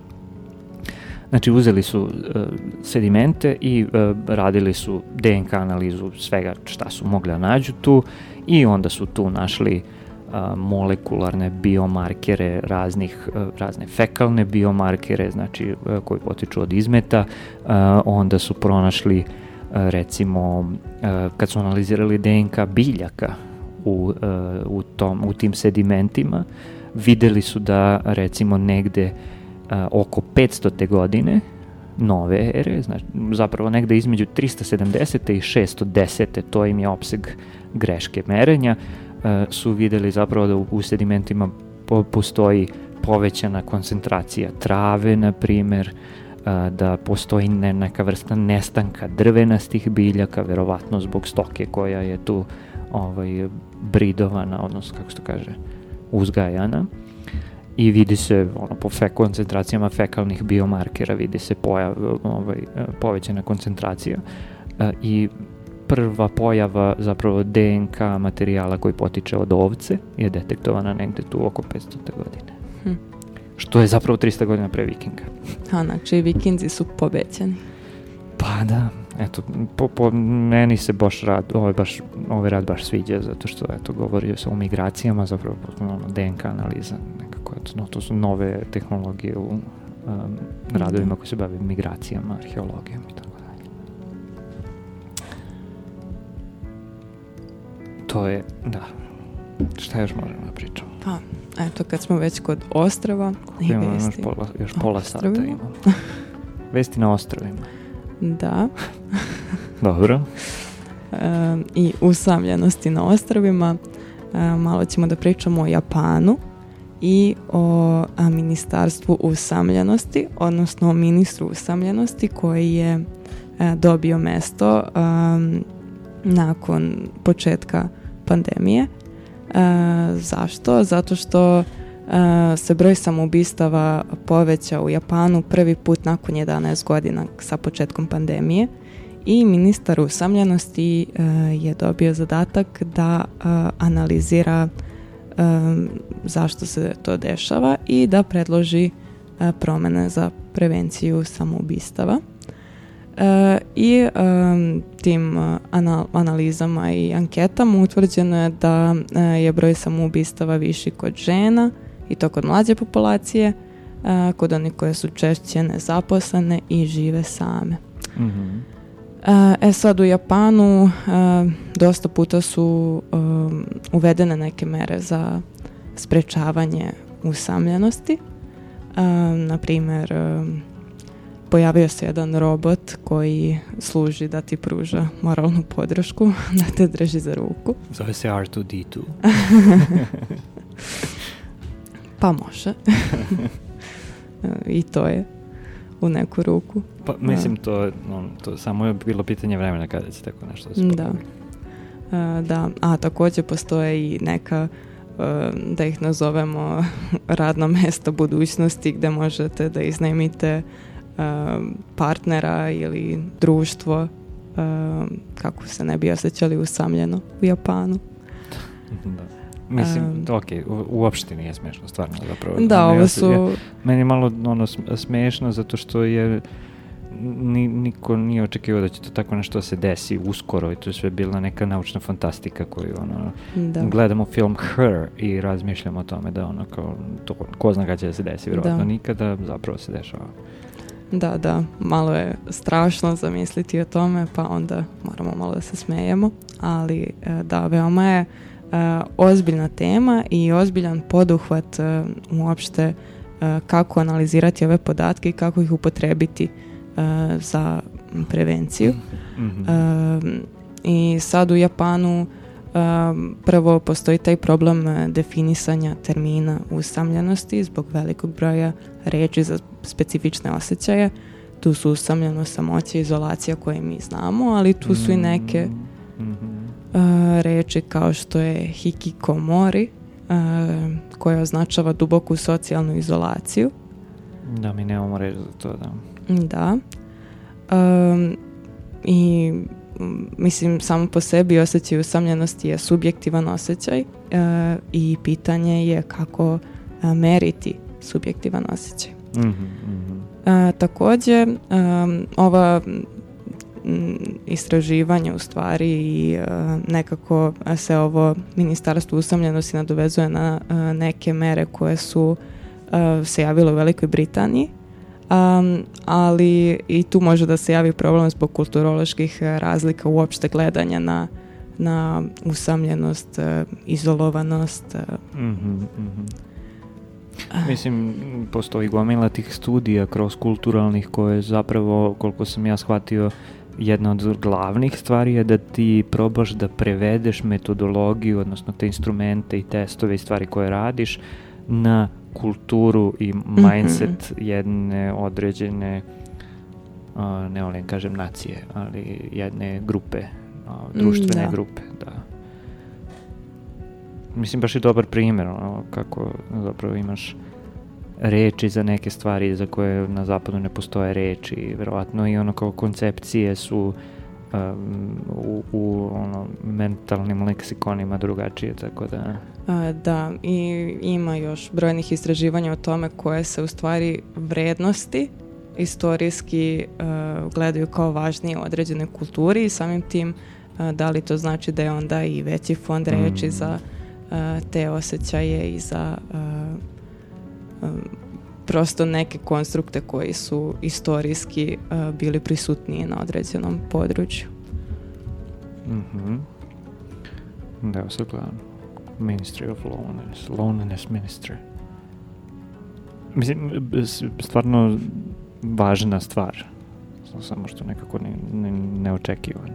Znači uzeli su uh, sedimente i uh, radili su DNK analizu svega šta su mogli da nađu tu i onda su tu našli uh, molekularne biomarkere raznih, uh, razne fekalne biomarkere, znači uh, koji potiču od izmeta, uh, onda su pronašli uh, recimo uh, kad su analizirali DNK biljaka u, uh, u, tom, u tim sedimentima, videli su da recimo negde oko 500. godine nove ere, znači zapravo negde između 370. i 610. to im je opseg greške merenja, su videli zapravo da u, sedimentima po, postoji povećana koncentracija trave, na primer, a, da postoji ne, neka vrsta nestanka drvenastih biljaka, verovatno zbog stoke koja je tu ovaj, bridovana, odnosno kako se to kaže, uzgajana i vidi se ono, po fe, koncentracijama fekalnih biomarkera vidi se pojav, ovaj, povećana koncentracija i prva pojava zapravo DNK materijala koji potiče od ovce je detektovana negde tu oko 500. godine. Što je zapravo 300 godina pre vikinga. A, znači, vikinzi su pobećeni. Pa da, eto, po, po meni se baš rad, ovaj, baš, ovaj rad baš sviđa, zato što, eto, govori se o migracijama, zapravo, potpuno ono, DNK analiza, nekako, eto, no, to su nove tehnologije u um, radovima koji se bave migracijama, arheologijom i tako dalje. To je, da, šta još možemo da pričamo? Pa, eto, kad smo već kod ostrava i Imamo još vesti. pola, još pola sata imamo. Vesti na ostrovima. Da. Dobro. E, I usamljenosti na ostrovima. E, malo ćemo da pričamo o Japanu i o a, ministarstvu usamljenosti, odnosno o ministru usamljenosti koji je e, dobio mesto nakon početka pandemije. E, zašto? Zato što e, se broj samoubistava poveća u Japanu prvi put nakon 11 godina sa početkom pandemije i ministar usamljenosti e, je dobio zadatak da analizira zašto se to dešava i da predloži promene za prevenciju samoubistava. E, I e, tim e, ana- analizama i anketama utvrđeno je da e, je broj samoubistava viši kod žena i to kod mlađe populacije, e, kod onih koje su češće nezaposlene i žive same. Mhm. E, E sad u Japanu e, dosta puta su e, uvedene neke mere za sprečavanje usamljenosti. E, na primjer, pojavio se jedan robot koji služi da ti pruža moralnu podršku, da te drži za ruku. Zove se R2D2. Pa može. I to je u neku ruku. Pa mislim to, no, to samo je bilo pitanje vremena kada će tako nešto da se Da. E, da, a također postoje i neka e, da ih nazovemo radna mesta budućnosti gdje možete da iznajmite partnera ili društvo e, kako se ne bi osjećali usamljeno u Japanu. Da. Mislim, Em. ok, uopšte nije smešno, stvarno zapravo. Da, ovo su Meni je malo ono, sm- smešno zato što je ni, niko nije očekivao da će to tako nešto se desi uskoro i to je sve bila neka naučna fantastika koju ono, da. gledamo film Her i razmišljamo o tome da ono kao to, ko zna kada će da se desi, vjerojatno Da. nikada zapravo se dešava. Da, da, malo je strašno zamisliti o tome, pa onda moramo malo da se smejemo, ali e, da, veoma je e, ozbiljna tema i ozbiljan poduhvat e, uopšte kako analizirati ove podatke i kako ih upotrebiti za prevenciju. Mhm. E, I sad u Japanu e, prvo postoji taj problem e, definisanja termina usamljenosti zbog velikog broja reči za specifične osjećaje. Tu su usamljenost, samoća, izolacija koje mi znamo, ali tu su i neke e, reči kao što je hikikomori, e, koja označava duboku socijalnu izolaciju. Da, mi nemamo reći za to, da. Da. Um, I mislim samo po sebi osjećaj usamljenosti je subjektivan osjećaj e, i pitanje je kako e, meriti subjektivan osjećaj. Mhm, mhm. E, također um, ova istraživanje u stvari i e, nekako se ovo ministarstvo usamljenosti nadovezuje na e, neke mere koje su e, se javile u Velikoj Britaniji Um, ali i tu može da se javi problem zbog kulturoloških e, razlika uopšte gledanja na, na usamljenost, e, izolovanost. e, Mhm, mhm. Mislim, postoji gomila tih studija kroz kulturalnih koje zapravo, koliko sam ja shvatio, jedna od glavnih stvari je da ti probaš da prevedeš metodologiju, odnosno te instrumente i testove i stvari koje radiš na kulturu i mindset jedne određene a, ne volim kažem nacije, ali jedne grupe, a, društvene da. grupe, da. Mislim, baš je dobar primjer, ono, kako zapravo imaš reči za neke stvari za koje na zapadu ne postoje reči, verovatno i ono kao koncepcije su um, u, u ono, mentalnim leksikonima drugačije, tako da... A, Da, i ima još brojnih istraživanja o tome koje se u stvari vrednosti istorijski e, gledaju kao važnije u određenoj kulturi i samim tim e, da li to znači da je onda i veći fond reči Mm. za e, te osjećaje i za e, e, prosto neke konstrukte koji su istorijski e, bili prisutniji na određenom području. Mhm. Da, evo sad gledam. Ministry of Loneliness. Loneliness Ministry. Mislim, stvarno važna stvar. Samo što nekako ne, ne, neočekivano.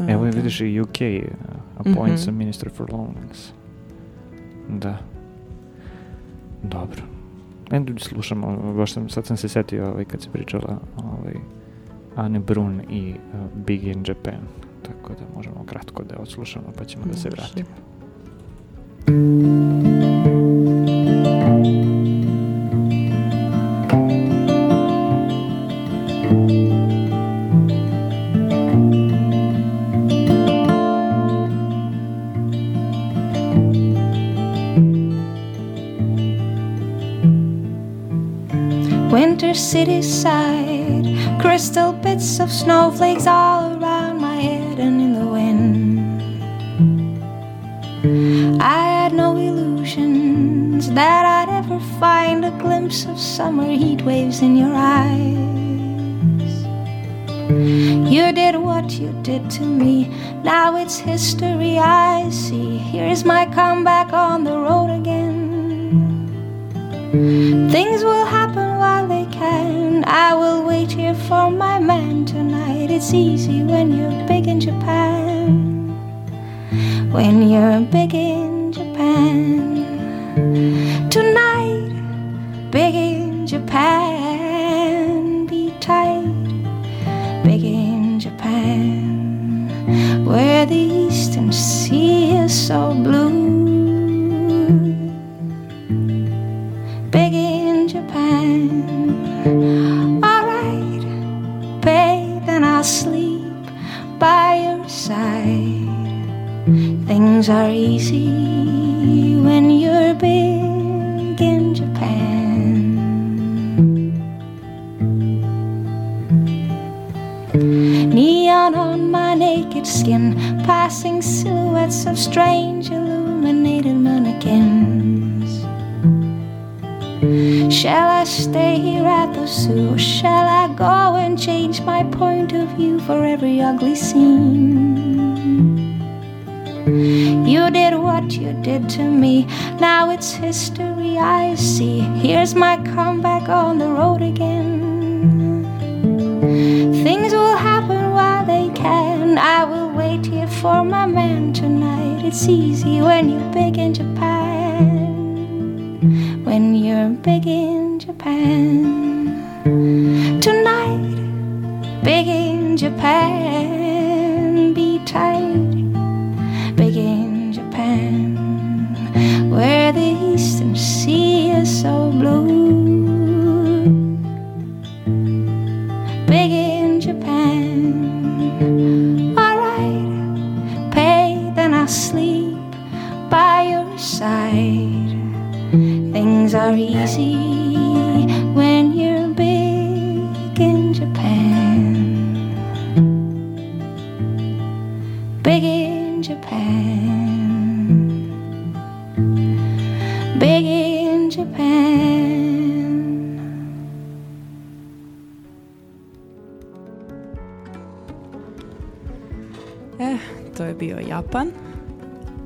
E, Evo je da. vidiš i UK uh, appoints Mhm. a minister for loneliness. Da. Dobro. Ajde slušamo, baš sam, sad sam se setio ovaj, kad se pričala ovaj, Anne Brun i uh, Big in Japan. Tako da možemo kratko da odslušamo pa ćemo da se vratimo. winter city side crystal bits of snowflakes all of summer heat waves in your eyes. You did what you did to me, now it's history I see. Here's my comeback on the road again. Things will happen while they can. I will wait here for my man tonight. It's easy when you're big in Japan. When you're big in Japan. Tonight, what you did to me, now it's history I see. Here's my comeback on the road again. Things will happen while they can. I will wait here for my man tonight. It's easy when you're big in Japan when you're big in Japan. Tonight, big in Japan, be tight, are easy when you're big in Japan. Big in Japan. Big in Japan. Eh, to je bio Japan.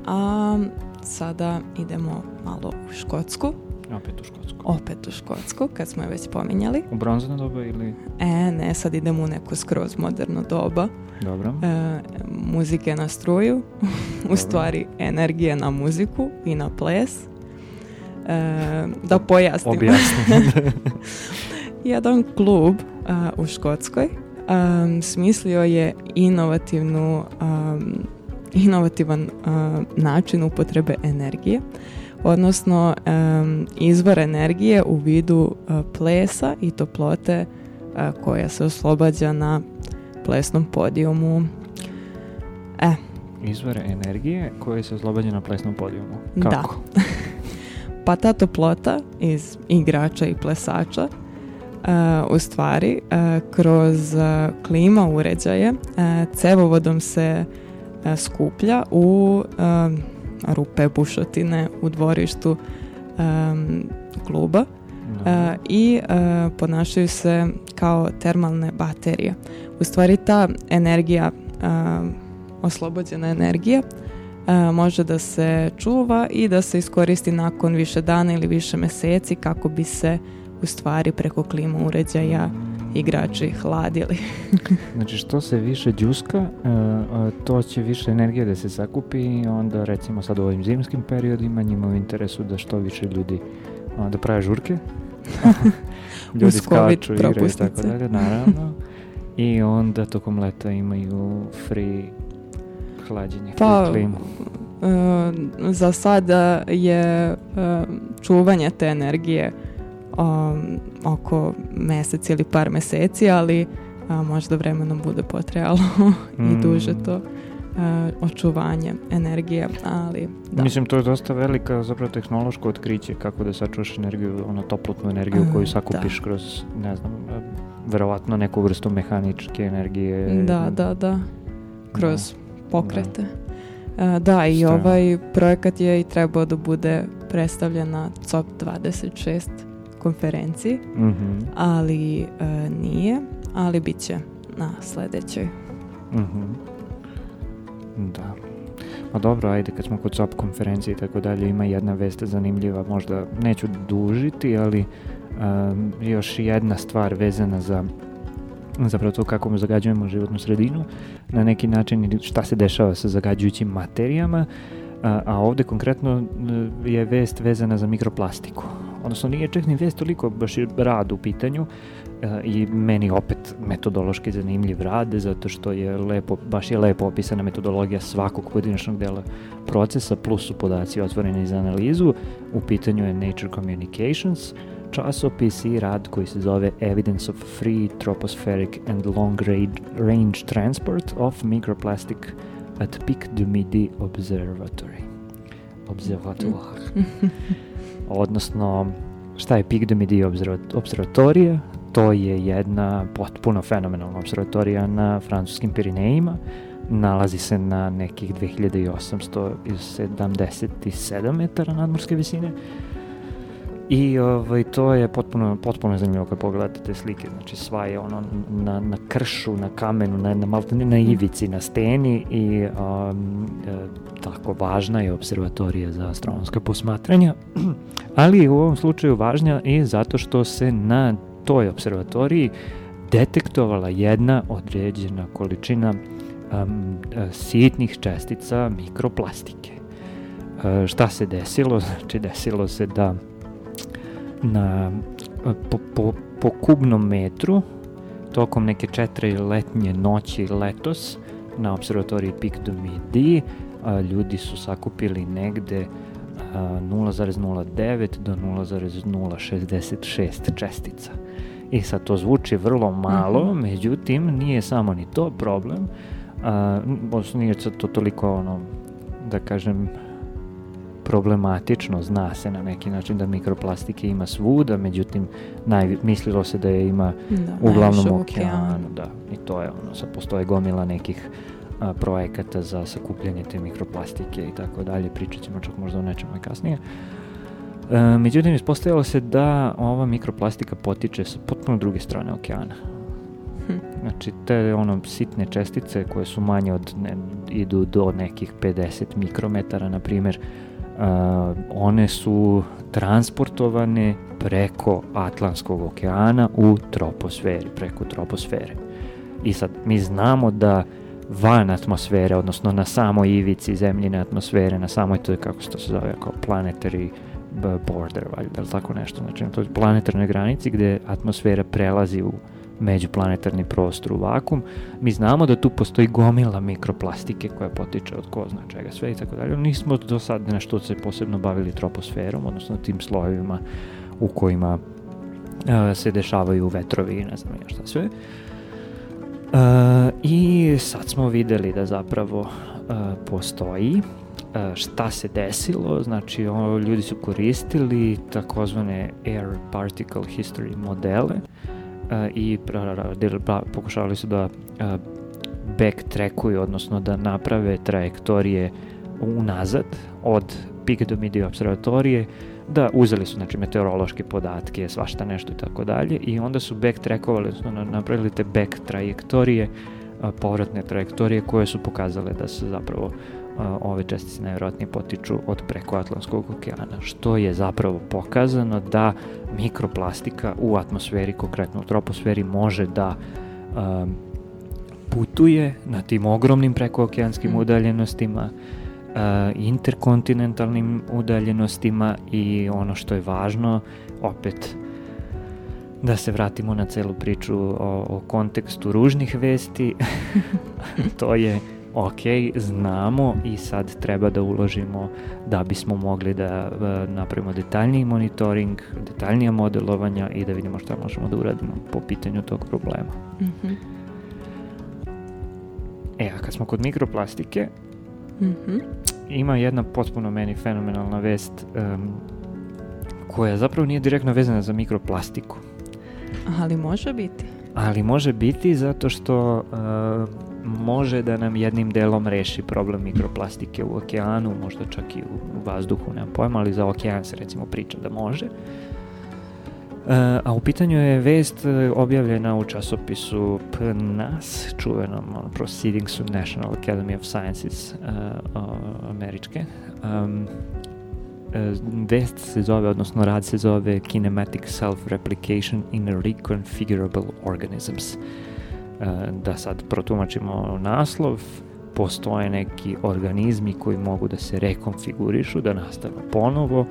A sada idemo malo u Škotsku. Opet u Škotsku. Opet u Škotsku, kad smo je već pominjali. U bronzano doba ili... E, ne, sad idemo u neko skroz moderno doba. Dobro. E, muzike na struju, u stvari energije na muziku i na ples. E, da pojasnim. Objasni. Jedan klub a, u Škotskoj am, smislio je inovativnu, am, inovativan a, način upotrebe energije, odnosno am, izvor energije u vidu a, plesa i toplote a, koja se oslobađa na plesnom podijumu. E, Izvore energije koje se oslobađa na plesnom podijumu. Da. Kako? pa ta toplota iz igrača i plesača e, u stvari e, kroz e, klima uređaje cevovodom se skuplja u rupe bušotine u dvorištu e, kluba e, i e, ponašaju se kao termalne baterije. U stvari ta energija, e, oslobođena energija, može da se čuva i da se iskoristi nakon više dana ili više meseci kako bi se u stvari preko klima uređaja igrači hladili. Znači što se više džuska, e, e, to će više energije da se sakupi i onda recimo sad u ovim zimskim periodima njima u interesu da što više ljudi da prave žurke. ljudi Uz skaču, igraju i tako dalje, naravno. I onda tokom leta imaju free hlađenje, Pa, free klimu. E, za sada je e, čuvanje te energije um, oko mesec ili par meseci, ali a, možda vremenom bude potrajalo i Mm. duže to očuvanje energije, ali da. Mislim, to je dosta velika zapravo tehnološko otkriće kako da sačuvaš energiju, ono toplotnu energiju koju sakupiš da. kroz, ne znam, verovatno neku vrstu mehaničke energije. Da, da, da. Kroz pokrete. Da, da i Šta? ovaj projekat je i trebao da bude predstavljen na COP 26 konferenciji, mm -hmm. ali e, nije, ali bit će na sledećoj. Mm -hmm. Da. Pa dobro, ajde kad smo kod SOP konferencije i tako dalje, ima jedna vest zanimljiva, možda neću dužiti, ali um, još jedna stvar vezana za zapravo to kako zagađujemo životnu sredinu, na neki način šta se dešava sa zagađujućim materijama, a, a ovde konkretno je vest vezana za mikroplastiku. Odnosno nije čak ni vest toliko, baš je rad u pitanju, i meni opet metodološki zanimljiv rad zato što je lepo, baš je lepo opisana metodologija svakog pojedinačnog dela procesa plus su podaci otvoreni za analizu. U pitanju je Nature Communications, časopis i rad koji se zove Evidence of Free Tropospheric and Long Range Transport of Microplastic at Pic du Midi Observatory. Observatoire. Odnosno, šta je Midi Observatorija? To je jedna potpuno fenomenalna observatorija na francuskim Pirinejima. Nalazi se na nekih 2877 metara nadmorske visine. I ovaj, to je potpuno, potpuno zanimljivo kad pogledate te slike. Znači sva je ono na, na kršu, na kamenu, na, na, na, na ivici, na steni i um, e, tako važna je observatorija za astronomske posmatranja. Ali u ovom slučaju važnja i zato što se na toj observatoriji detektovala jedna određena količina um, sitnih čestica mikroplastike. Uh, šta se desilo? Znači, desilo se da na, po, po, po kubnom metru tokom neke četiri letnje noći letos na observatoriji Pic du Midi ljudi su sakupili negde 0,09 do 0,066 čestica. I sad to zvuči vrlo malo, mm -hmm. međutim nije samo ni to problem, uh, nije to toliko ono, da kažem, problematično, zna se na neki način da mikroplastike ima svuda, međutim naj, mislilo se da je ima da, uglavnom u okeanu, da, i to je ono, sad postoje gomila nekih a, projekata za sakupljanje te mikroplastike i tako dalje, pričat ćemo čak možda o nečemu kasnije. E, međutim, ispostavilo se da ova mikroplastika potiče sa potpuno druge strane okeana. Hm. Znači, te ono sitne čestice koje su manje od, ne, idu do nekih 50 mikrometara, na primjer, uh, one su transportovane preko Atlantskog okeana u troposferi, preko troposfere. I sad, mi znamo da van atmosfere, odnosno na samoj ivici zemljine atmosfere, na samoj to je kako se to se zove kao planetary border, valjda, ili tako nešto, znači na toj planetarnoj granici gde atmosfera prelazi u međuplanetarni prostor u vakum, mi znamo da tu postoji gomila mikroplastike koja potiče od ko zna čega sve i tako dalje. Nismo do sad nešto se posebno bavili troposferom, odnosno tim slojevima u kojima uh, se dešavaju vetrovi i ne znam ja šta sve. Uh, I sad smo videli da zapravo uh, postoji uh, šta se desilo, znači o, ljudi su koristili takozvane air particle history modele i pokušavali su da backtrackuju, odnosno da naprave trajektorije unazad od Pic do Midi observatorije, da uzeli su znači meteorološke podatke, svašta nešto i tako dalje i onda su backtrackovali, odnosno napravili te back trajektorije, povratne trajektorije koje su pokazale da se zapravo ove čestice najvjerojatnije potiču od preko Atlantskog okeana, što je zapravo pokazano da mikroplastika u atmosferi, konkretno u troposferi, može da um, putuje na tim ogromnim prekookeanskim mm. udaljenostima, uh, interkontinentalnim udaljenostima i ono što je važno, opet da se vratimo na celu priču o, o kontekstu ružnih vesti, to je ok, znamo i sad treba da uložimo da bismo mogli da uh, napravimo detaljniji monitoring, detaljnija modelovanja i da vidimo šta možemo da uradimo po pitanju tog problema. Mm -hmm. E, a kad smo kod mikroplastike, Mhm. ima jedna potpuno meni fenomenalna vest em, koja zapravo nije direktno vezana za mikroplastiku. Ali može biti. Ali može biti zato što e, može da nam jednim delom reši problem mikroplastike u okeanu, možda čak i u, vazduhu, nemam pojma, ali za okean se recimo priča da može. E, a u pitanju je vest e, objavljena u časopisu PNAS, čuvenom Proceedings of National Academy of Sciences o, američke. Um, vest se zove, odnosno rad se zove Kinematic Self-Replication in Reconfigurable Organisms. E, da sad protumačimo naslov, postoje neki organizmi koji mogu da se rekonfigurišu, da nastave ponovo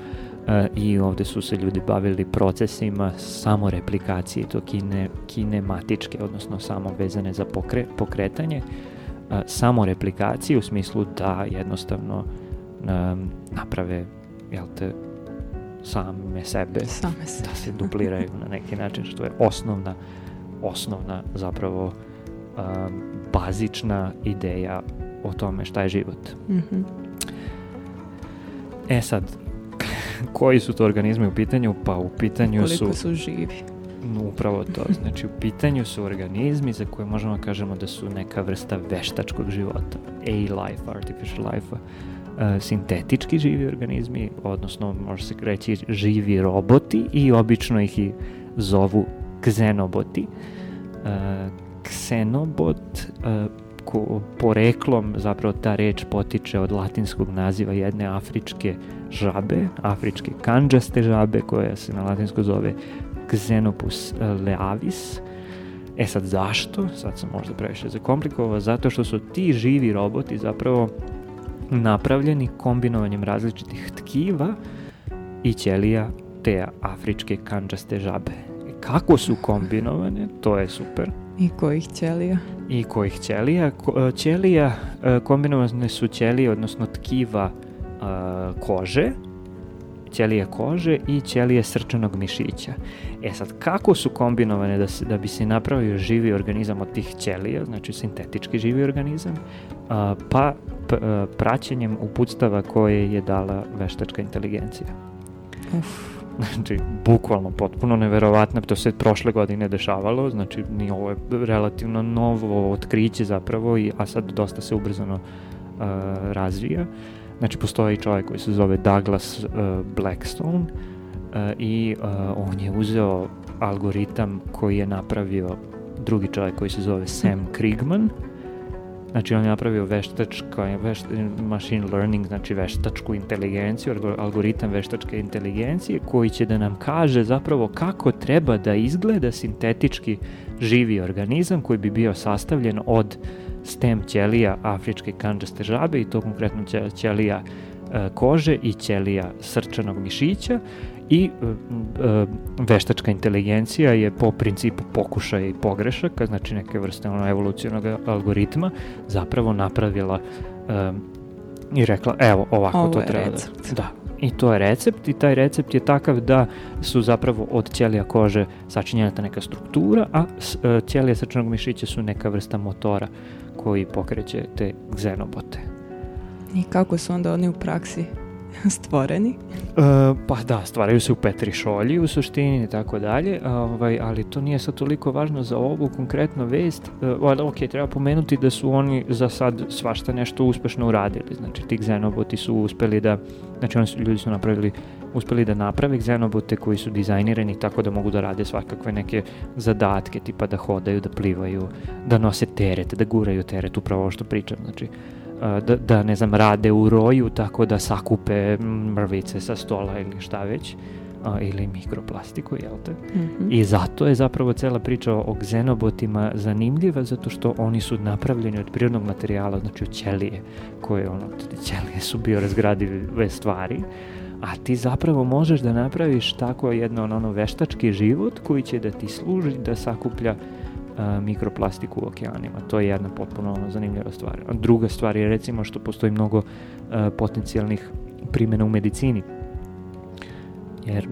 e, i ovde su se ljudi bavili procesima samoreplikacije, to kine, kinematičke, odnosno samo vezane za pokre, pokretanje, e, samoreplikacije u smislu da jednostavno naprave jel te, same sebe Same se. da se dupliraju na neki način, što je osnovna, osnovna zapravo um, bazična ideja o tome šta je život. Mhm. E sad, koji su to organizmi u pitanju? Pa u pitanju su, Koliko su živi. no, upravo to, znači u pitanju su organizmi za koje možemo da kažemo da su neka vrsta veštačkog života, A-life, artificial life, e, sintetički živi organizmi, odnosno može se reći živi roboti i obično ih i zovu ksenoboti. E, ksenobot e, ko, poreklom zapravo ta reč potiče od latinskog naziva jedne afričke žabe, afričke kanđaste žabe koja se na latinsku zove Xenopus e, leavis. E sad zašto? Sad sam možda previše zakomplikovao. Zato što su ti živi roboti zapravo napravljeni kombinovanjem različitih tkiva i ćelija te afričke kanđaste žabe. Kako su kombinovane, to je super. I kojih ćelija? I kojih ćelija? Ko- e, Ćelija, e, kombinovane su ćelije, odnosno tkiva e, kože, ćelije kože i ćelije srčanog mišića. E sad, kako su kombinovane da, se, da bi se napravio živi organizam od tih ćelija, znači sintetički živi organizam, a, pa p- praćenjem uputstava koje je dala veštačka inteligencija. Uf. Znači, bukvalno potpuno neverovatno, to se prošle godine dešavalo, znači ni ovo je relativno novo otkriće zapravo, i, a sad dosta se ubrzano uh, razvija. Znači, postoji čovjek koji se zove Douglas uh, Blackstone uh, i uh, on je uzeo algoritam koji je napravio drugi čovjek koji se zove Sam Krigman, Znači on je napravio veštačka, vešt, machine learning, znači veštačku inteligenciju, algo- algoritam veštačke inteligencije koji će da nam kaže zapravo kako treba da izgleda sintetički živi organizam koji bi bio sastavljen od stem ćelija afričke kanđaste žabe i to konkretno će- ćelija e, kože i ćelija srčanog mišića i e, e, veštačka inteligencija je po principu pokušaja i pogrešaka, znači neke vrste ono evolucionog algoritma, zapravo napravila e, i rekla evo ovako Ovo to treba recept. da... I to je recept i taj recept je takav da su zapravo od ćelija kože sačinjena ta neka struktura, a e, ćelije srčanog mišića su neka vrsta motora koji pokreće te xenobote. I kako su onda oni u praksi stvoreni? E, pa da, stvaraju se u Petri šolji u suštini i tako dalje, ovaj, ali to nije sad toliko važno za ovu konkretno vest. E, ali ok, treba pomenuti da su oni za sad svašta nešto uspešno uradili. Znači, ti xenoboti su uspeli da, znači oni su, ljudi su napravili, uspeli da naprave xenobote koji su dizajnirani tako da mogu da rade svakakve neke zadatke, tipa da hodaju, da plivaju, da nose teret, da guraju teret, upravo ovo što pričam. Znači, da, da ne znam, rade u roju tako da sakupe mrvice sa stola ili šta već, a, ili mikroplastiku, jel te? Mhm. I zato je zapravo cela priča o xenobotima zanimljiva, zato što oni su napravljeni od prirodnog materijala, znači od ćelije, koje ono, ćelije su biorazgradive stvari, a ti zapravo možeš da napraviš tako jedno ono, ono veštački život koji će da ti služi da sakuplja a, mikroplastiku u okeanima. To je jedna potpuno ono, zanimljiva stvar. A druga stvar je recimo što postoji mnogo a, potencijalnih primjena u medicini. Jer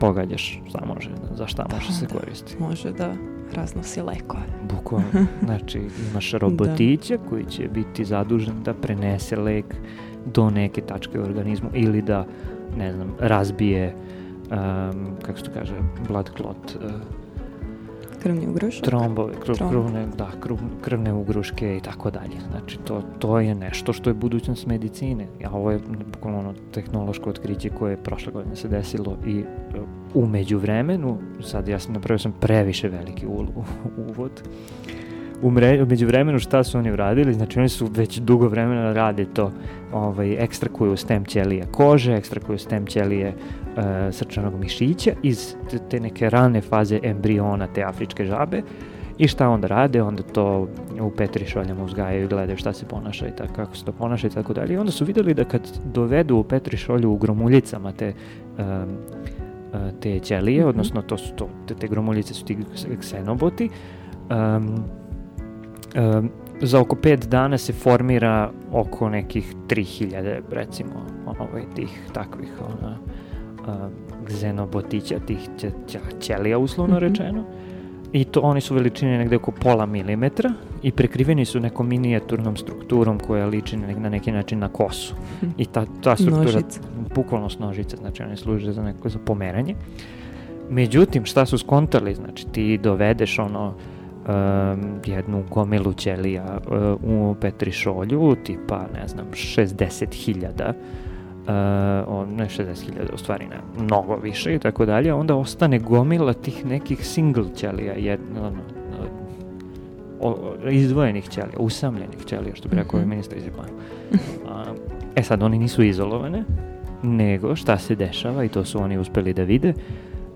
pogađaš šta može, za šta može se Da. koristiti. Može da raznosi lekove. Bukvalno. Znači, imaš robotića koji će biti zadužen da prenese lek do neke tačke u organizmu ili da, ne znam, razbije um, kako se to kaže, blood clot, uh, Krvni ugrušak. trombove, krv, Tromb. krvne, da, krv, krvne ugruške i tako dalje. Znači, to, to je nešto što je budućnost medicine. A ovo je bukvalno ono tehnološko otkriće koje je prošle godine se desilo i uh, u međuvremenu, sad ja sam napravio sam previše veliki uvod, u, mre, u međuvremenu šta su oni uradili, znači oni su već dugo vremena rade to, ovaj, ekstrakuju stem ćelije kože, ekstrakuju stem ćelije e, srčanog mišića iz te, neke rane faze embriona te afričke žabe i šta onda rade, onda to u petri šoljama uzgajaju i gledaju šta se ponaša i tako, kako se to ponaša i tako dalje. I onda su videli da kad dovedu u petri šolju u gromuljicama te e, te ćelije, Mhm. odnosno to su to, te, te gromuljice su ti ksenoboti, um, um, za oko 5 dana se formira oko nekih 3000 recimo ovaj, tih takvih ona, a, xenobotića, tih ćelija uslovno Mhm. rečeno. I to oni su veličine negde oko pola milimetra i prekriveni su nekom minijaturnom strukturom koja liči na, na neki način na kosu. Mhm. I ta, ta struktura, Nožica. bukvalno s nožice, znači one služe za neko za pomeranje. Međutim, šta su skontali? Znači, ti dovedeš ono um, jednu gomilu ćelija uh, u petrišolju, tipa, ne znam, 60.000 Uh, ne 60.000, u stvari ne, mnogo više i tako dalje, onda ostane gomila tih nekih single ćelija, jedno, ono, o, izdvojenih ćelija, usamljenih ćelija, što bi rekao mm ministar iz Japana. A, e sad, oni nisu izolovane, nego šta se dešava, i to su oni uspeli da vide,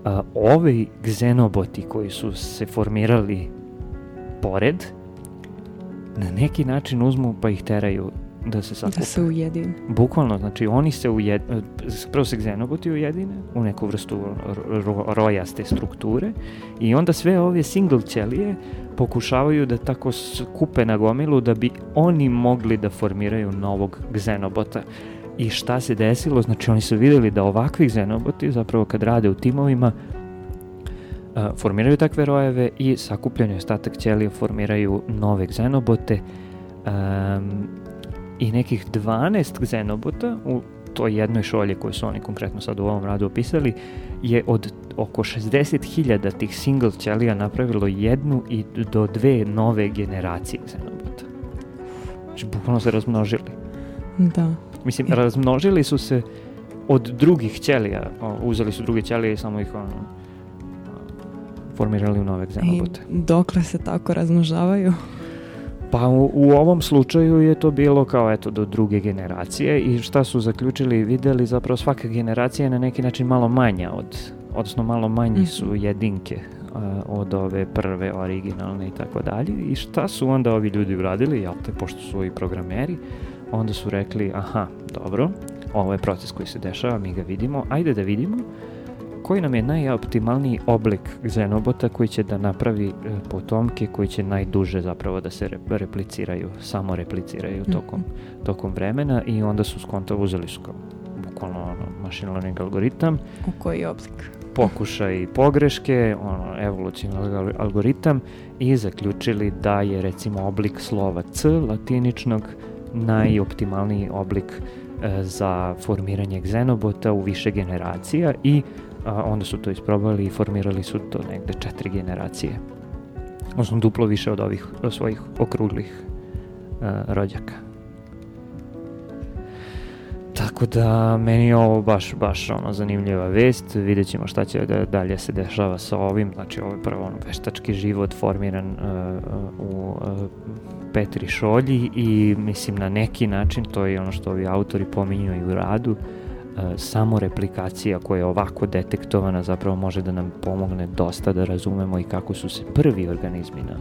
a, ovi xenoboti koji su se formirali pored, na neki način uzmu pa ih teraju da se sakupe. Da se ujedin. Bukvalno, znači oni se ujed... prvo se xenoboti ujedine u neku vrstu ro- ro- rojaste strukture i onda sve ove single ćelije pokušavaju da tako skupe na gomilu da bi oni mogli da formiraju novog xenobota. I šta se desilo? Znači oni su vidjeli da ovakvi xenoboti zapravo kad rade u timovima formiraju takve rojeve i sakupljanje ostatak ćelija formiraju nove xenobote um, i nekih 12 xenobota u toj jednoj šolji koju su oni konkretno sad u ovom radu opisali je od oko 60.000 tih single ćelija napravilo jednu i do dve nove generacije xenobota. Znači, bukvalno se razmnožili. Da. Mislim, I- razmnožili su se od drugih ćelija. Uzeli su druge ćelije i samo ih ono, a, formirali u nove I xenobote. dokle se tako razmnožavaju? Pa u, u ovom slučaju je to bilo kao eto do druge generacije i šta su zaključili i videli zapravo svaka generacija je na neki način malo manja od, odnosno malo manji su Mhm. jedinke a, od ove prve originalne i tako dalje i šta su onda ovi ljudi uradili, jel te, pošto su i programeri, onda su rekli aha, dobro, ovo je proces koji se dešava, mi ga vidimo, ajde da vidimo koji nam je najoptimalniji oblik xenobota koji će da napravi e, potomke koji će najduže zapravo da se re- repliciraju, samo repliciraju tokom, tokom vremena i onda su skonto uzeli su kao bukvalno ono, machine learning algoritam, U koji oblik? pokušaj i pogreške, ono, evolucijni alg- algoritam i zaključili da je recimo oblik slova C latiničnog najoptimalniji oblik e, za formiranje xenobota u više generacija i a, onda su to isprobali i formirali su to negde četiri generacije. Odnosno duplo više od ovih od svojih okruglih e, rođaka. Tako da meni je ovo baš, baš ono zanimljiva vest, vidjet ćemo šta će da dalje se dešava sa ovim, znači ovo je prvo ono veštački život formiran uh, u uh, Petri šolji i mislim na neki način, to je ono što ovi autori pominju i u radu, uh, samo replikacija koja je ovako detektovana zapravo može da nam pomogne dosta da razumemo i kako su se prvi organizmi na,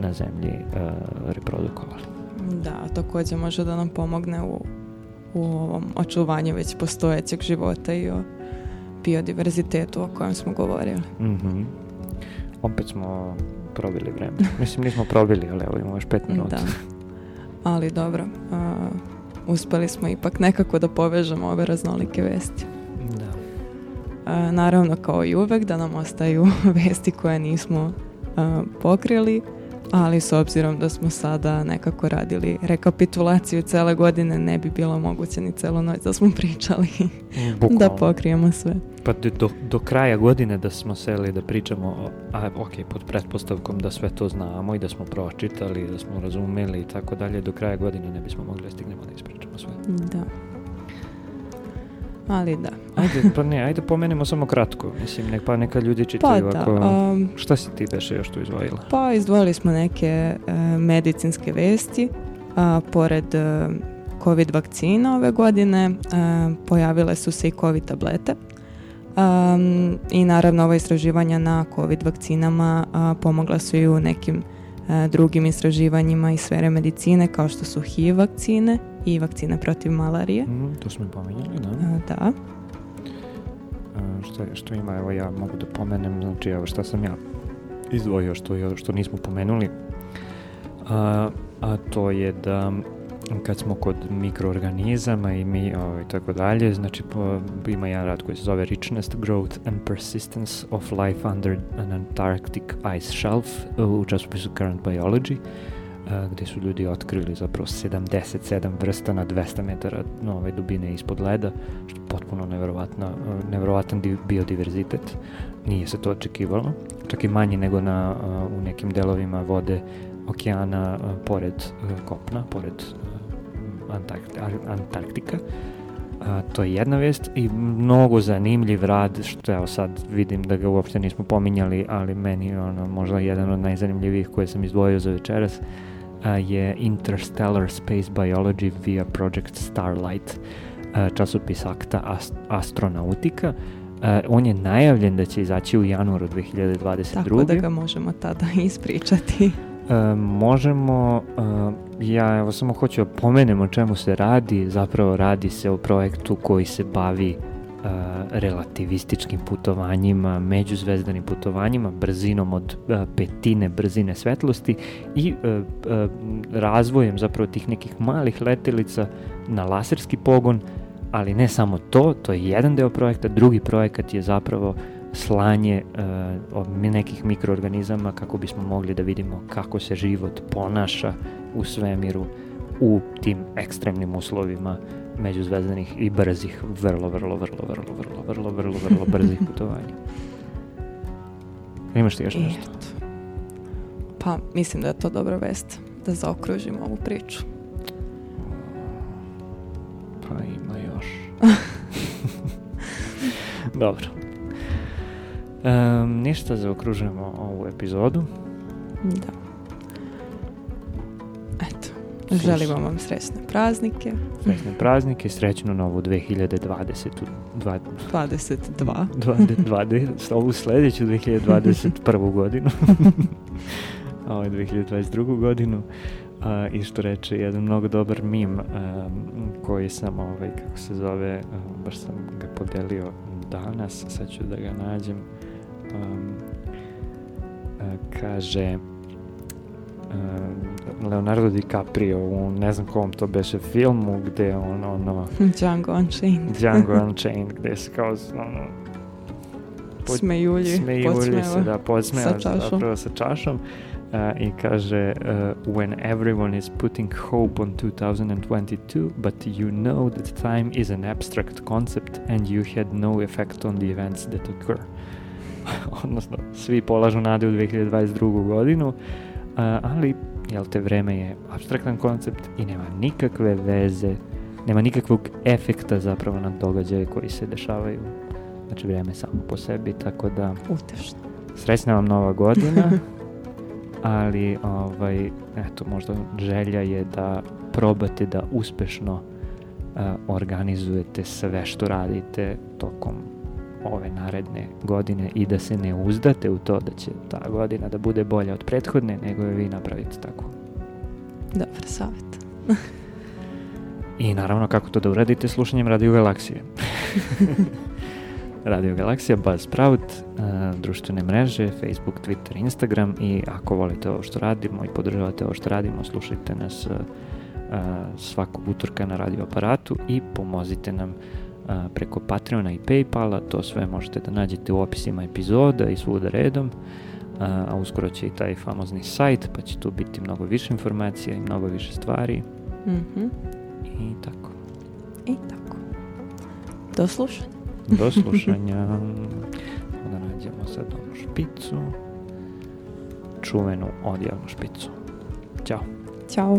na zemlji uh, reprodukovali. Da, takođe može da nam pomogne u, u ovom očuvanju već postojećeg života i o biodiverzitetu o kojem smo govorili. Mhm. Opet smo probili vreme. Mislim, nismo probili, ali evo imamo još pet minuta. Da. Ali dobro, a, uspeli smo ipak nekako da povežemo ove raznolike vesti. Da. A, naravno, kao i uvek, da nam ostaju vesti koje nismo a, pokrili, ali s obzirom da smo sada nekako radili rekapitulaciju cele godine, ne bi bilo moguće ni celu noć da smo pričali da Bukvalno. pokrijemo sve. Pa do, do, kraja godine da smo seli da pričamo, a ok, pod pretpostavkom da sve to znamo i da smo pročitali, da smo razumeli i tako dalje, do kraja godine ne bismo mogli da stignemo da ispričamo sve. Da. Ali da. Ajde, pa ne, ajde pomenemo samo kratko, mislim, nek, pa neka ljudi Pa čitaju da, ako... um, Šta si ti beše još tu izdvojila? Pa izdvojili smo neke e, medicinske vesti. A, pored e, COVID vakcina ove godine e, pojavile su se i COVID tablete. Um, I naravno ova istraživanja na COVID vakcinama pomogla su i u nekim drugim istraživanjima iz sfere medicine kao što su HIV vakcine i vakcine protiv malarije. Mm, to smo i pomenjali, da. A, da. A, što, što ima, evo ja mogu da pomenem, znači evo šta sam ja izdvojio što, što nismo pomenuli, a, a to je da kad smo kod mikroorganizama i mi ovaj, tako dalje, znači po, ima jedan rad koji se zove Richness, Growth and Persistence of Life Under an Antarctic Ice Shelf u časopisu Current Biology a, gde su ljudi otkrili zapravo 77 vrsta na 200 metara no, ovaj, dubine ispod leda, što je potpuno neverovatna, a, neverovatan di- biodiverzitet. Nije se to očekivalo, čak i manji nego na, a, u nekim delovima vode okeana a, pored kopna, pored Antarktika. A, to je jedna vest i mnogo zanimljiv rad, što evo sad vidim da ga uopšte nismo pominjali, ali meni je ono, možda jedan od najzanimljivijih koje sam izdvojio za večeras, a, je Interstellar Space Biology via Project Starlight, a, časopis akta Ast- Astronautika. A, on je najavljen da će izaći u januaru 2022. Tako da ga možemo tada ispričati. E, možemo, ja evo samo hoću da pomenem o čemu se radi, zapravo radi se o projektu koji se bavi e, relativističkim putovanjima, međuzvezdanim putovanjima, brzinom od e, petine brzine svetlosti i e, razvojem zapravo tih nekih malih letelica na laserski pogon, ali ne samo to, to je jedan deo projekta, drugi projekat je zapravo slanje uh, nekih mikroorganizama kako bismo mogli da vidimo kako se život ponaša u svemiru u tim ekstremnim uslovima međuzvezdanih i brzih, vrlo, vrlo, vrlo, vrlo, vrlo, vrlo, vrlo, vrlo brzih putovanja. Imaš ti još nešto? Pa mislim da je to dobra vest da zaokružimo ovu priču. Pa ima još. Dobro. Um, ništa, zaokružujemo ovu epizodu. Da. Eto. Želimo vam srećne praznike. Srećne praznike, srećnu novu 2020. Dva, 22. 20, 20, ovu sledeću 2021. godinu. A ovo je 2022. godinu. A, I što reče jedan mnogo dobar mim a, koji sam, ovaj, kako se zove, a, baš sam ga podelio danas, sad ću da ga nađem. Um, a, kaže um, Leonardo DiCaprio u ne znam kom to beše filmu gde on ono Django Unchained. Django Unchained gde se kao ono, pod- Smejulji. smejulji se, da, podsmeva sa čašom. zapravo sa čašom uh, i kaže uh, when everyone is putting hope on 2022 but you know that time is an abstract concept and you had no effect on the events that occur odnosno svi polažu nade u 2022. godinu uh, ali jel te vreme je abstraktan koncept i nema nikakve veze nema nikakvog efekta zapravo na događaje koji se dešavaju znači vreme samo po sebi tako da Utešno. srećna vam nova godina ali ovaj eto možda želja je da probate da uspešno a, organizujete sve što radite tokom ove naredne godine i da se ne uzdate u to da će ta godina da bude bolja od prethodne, nego je vi napravite tako. Dobar savjet. I naravno kako to da uradite slušanjem Radio Galaksije. Radio Galaksija, Buzzsprout, uh, društvene mreže, Facebook, Twitter, Instagram i ako volite ovo što radimo i podržavate ovo što radimo, slušajte nas uh, svakog utorka na radio aparatu i pomozite nam a, preko Patreona i Paypala, to sve možete da nađete u opisima epizoda i svuda redom, a, a uskoro će i taj famozni sajt, pa će tu biti mnogo više informacija i mnogo više stvari Mhm. i tako. I tako. Do slušanja. Do slušanja. da nađemo sad onu špicu. Čuvenu odjavnu špicu. Ćao. Ćao.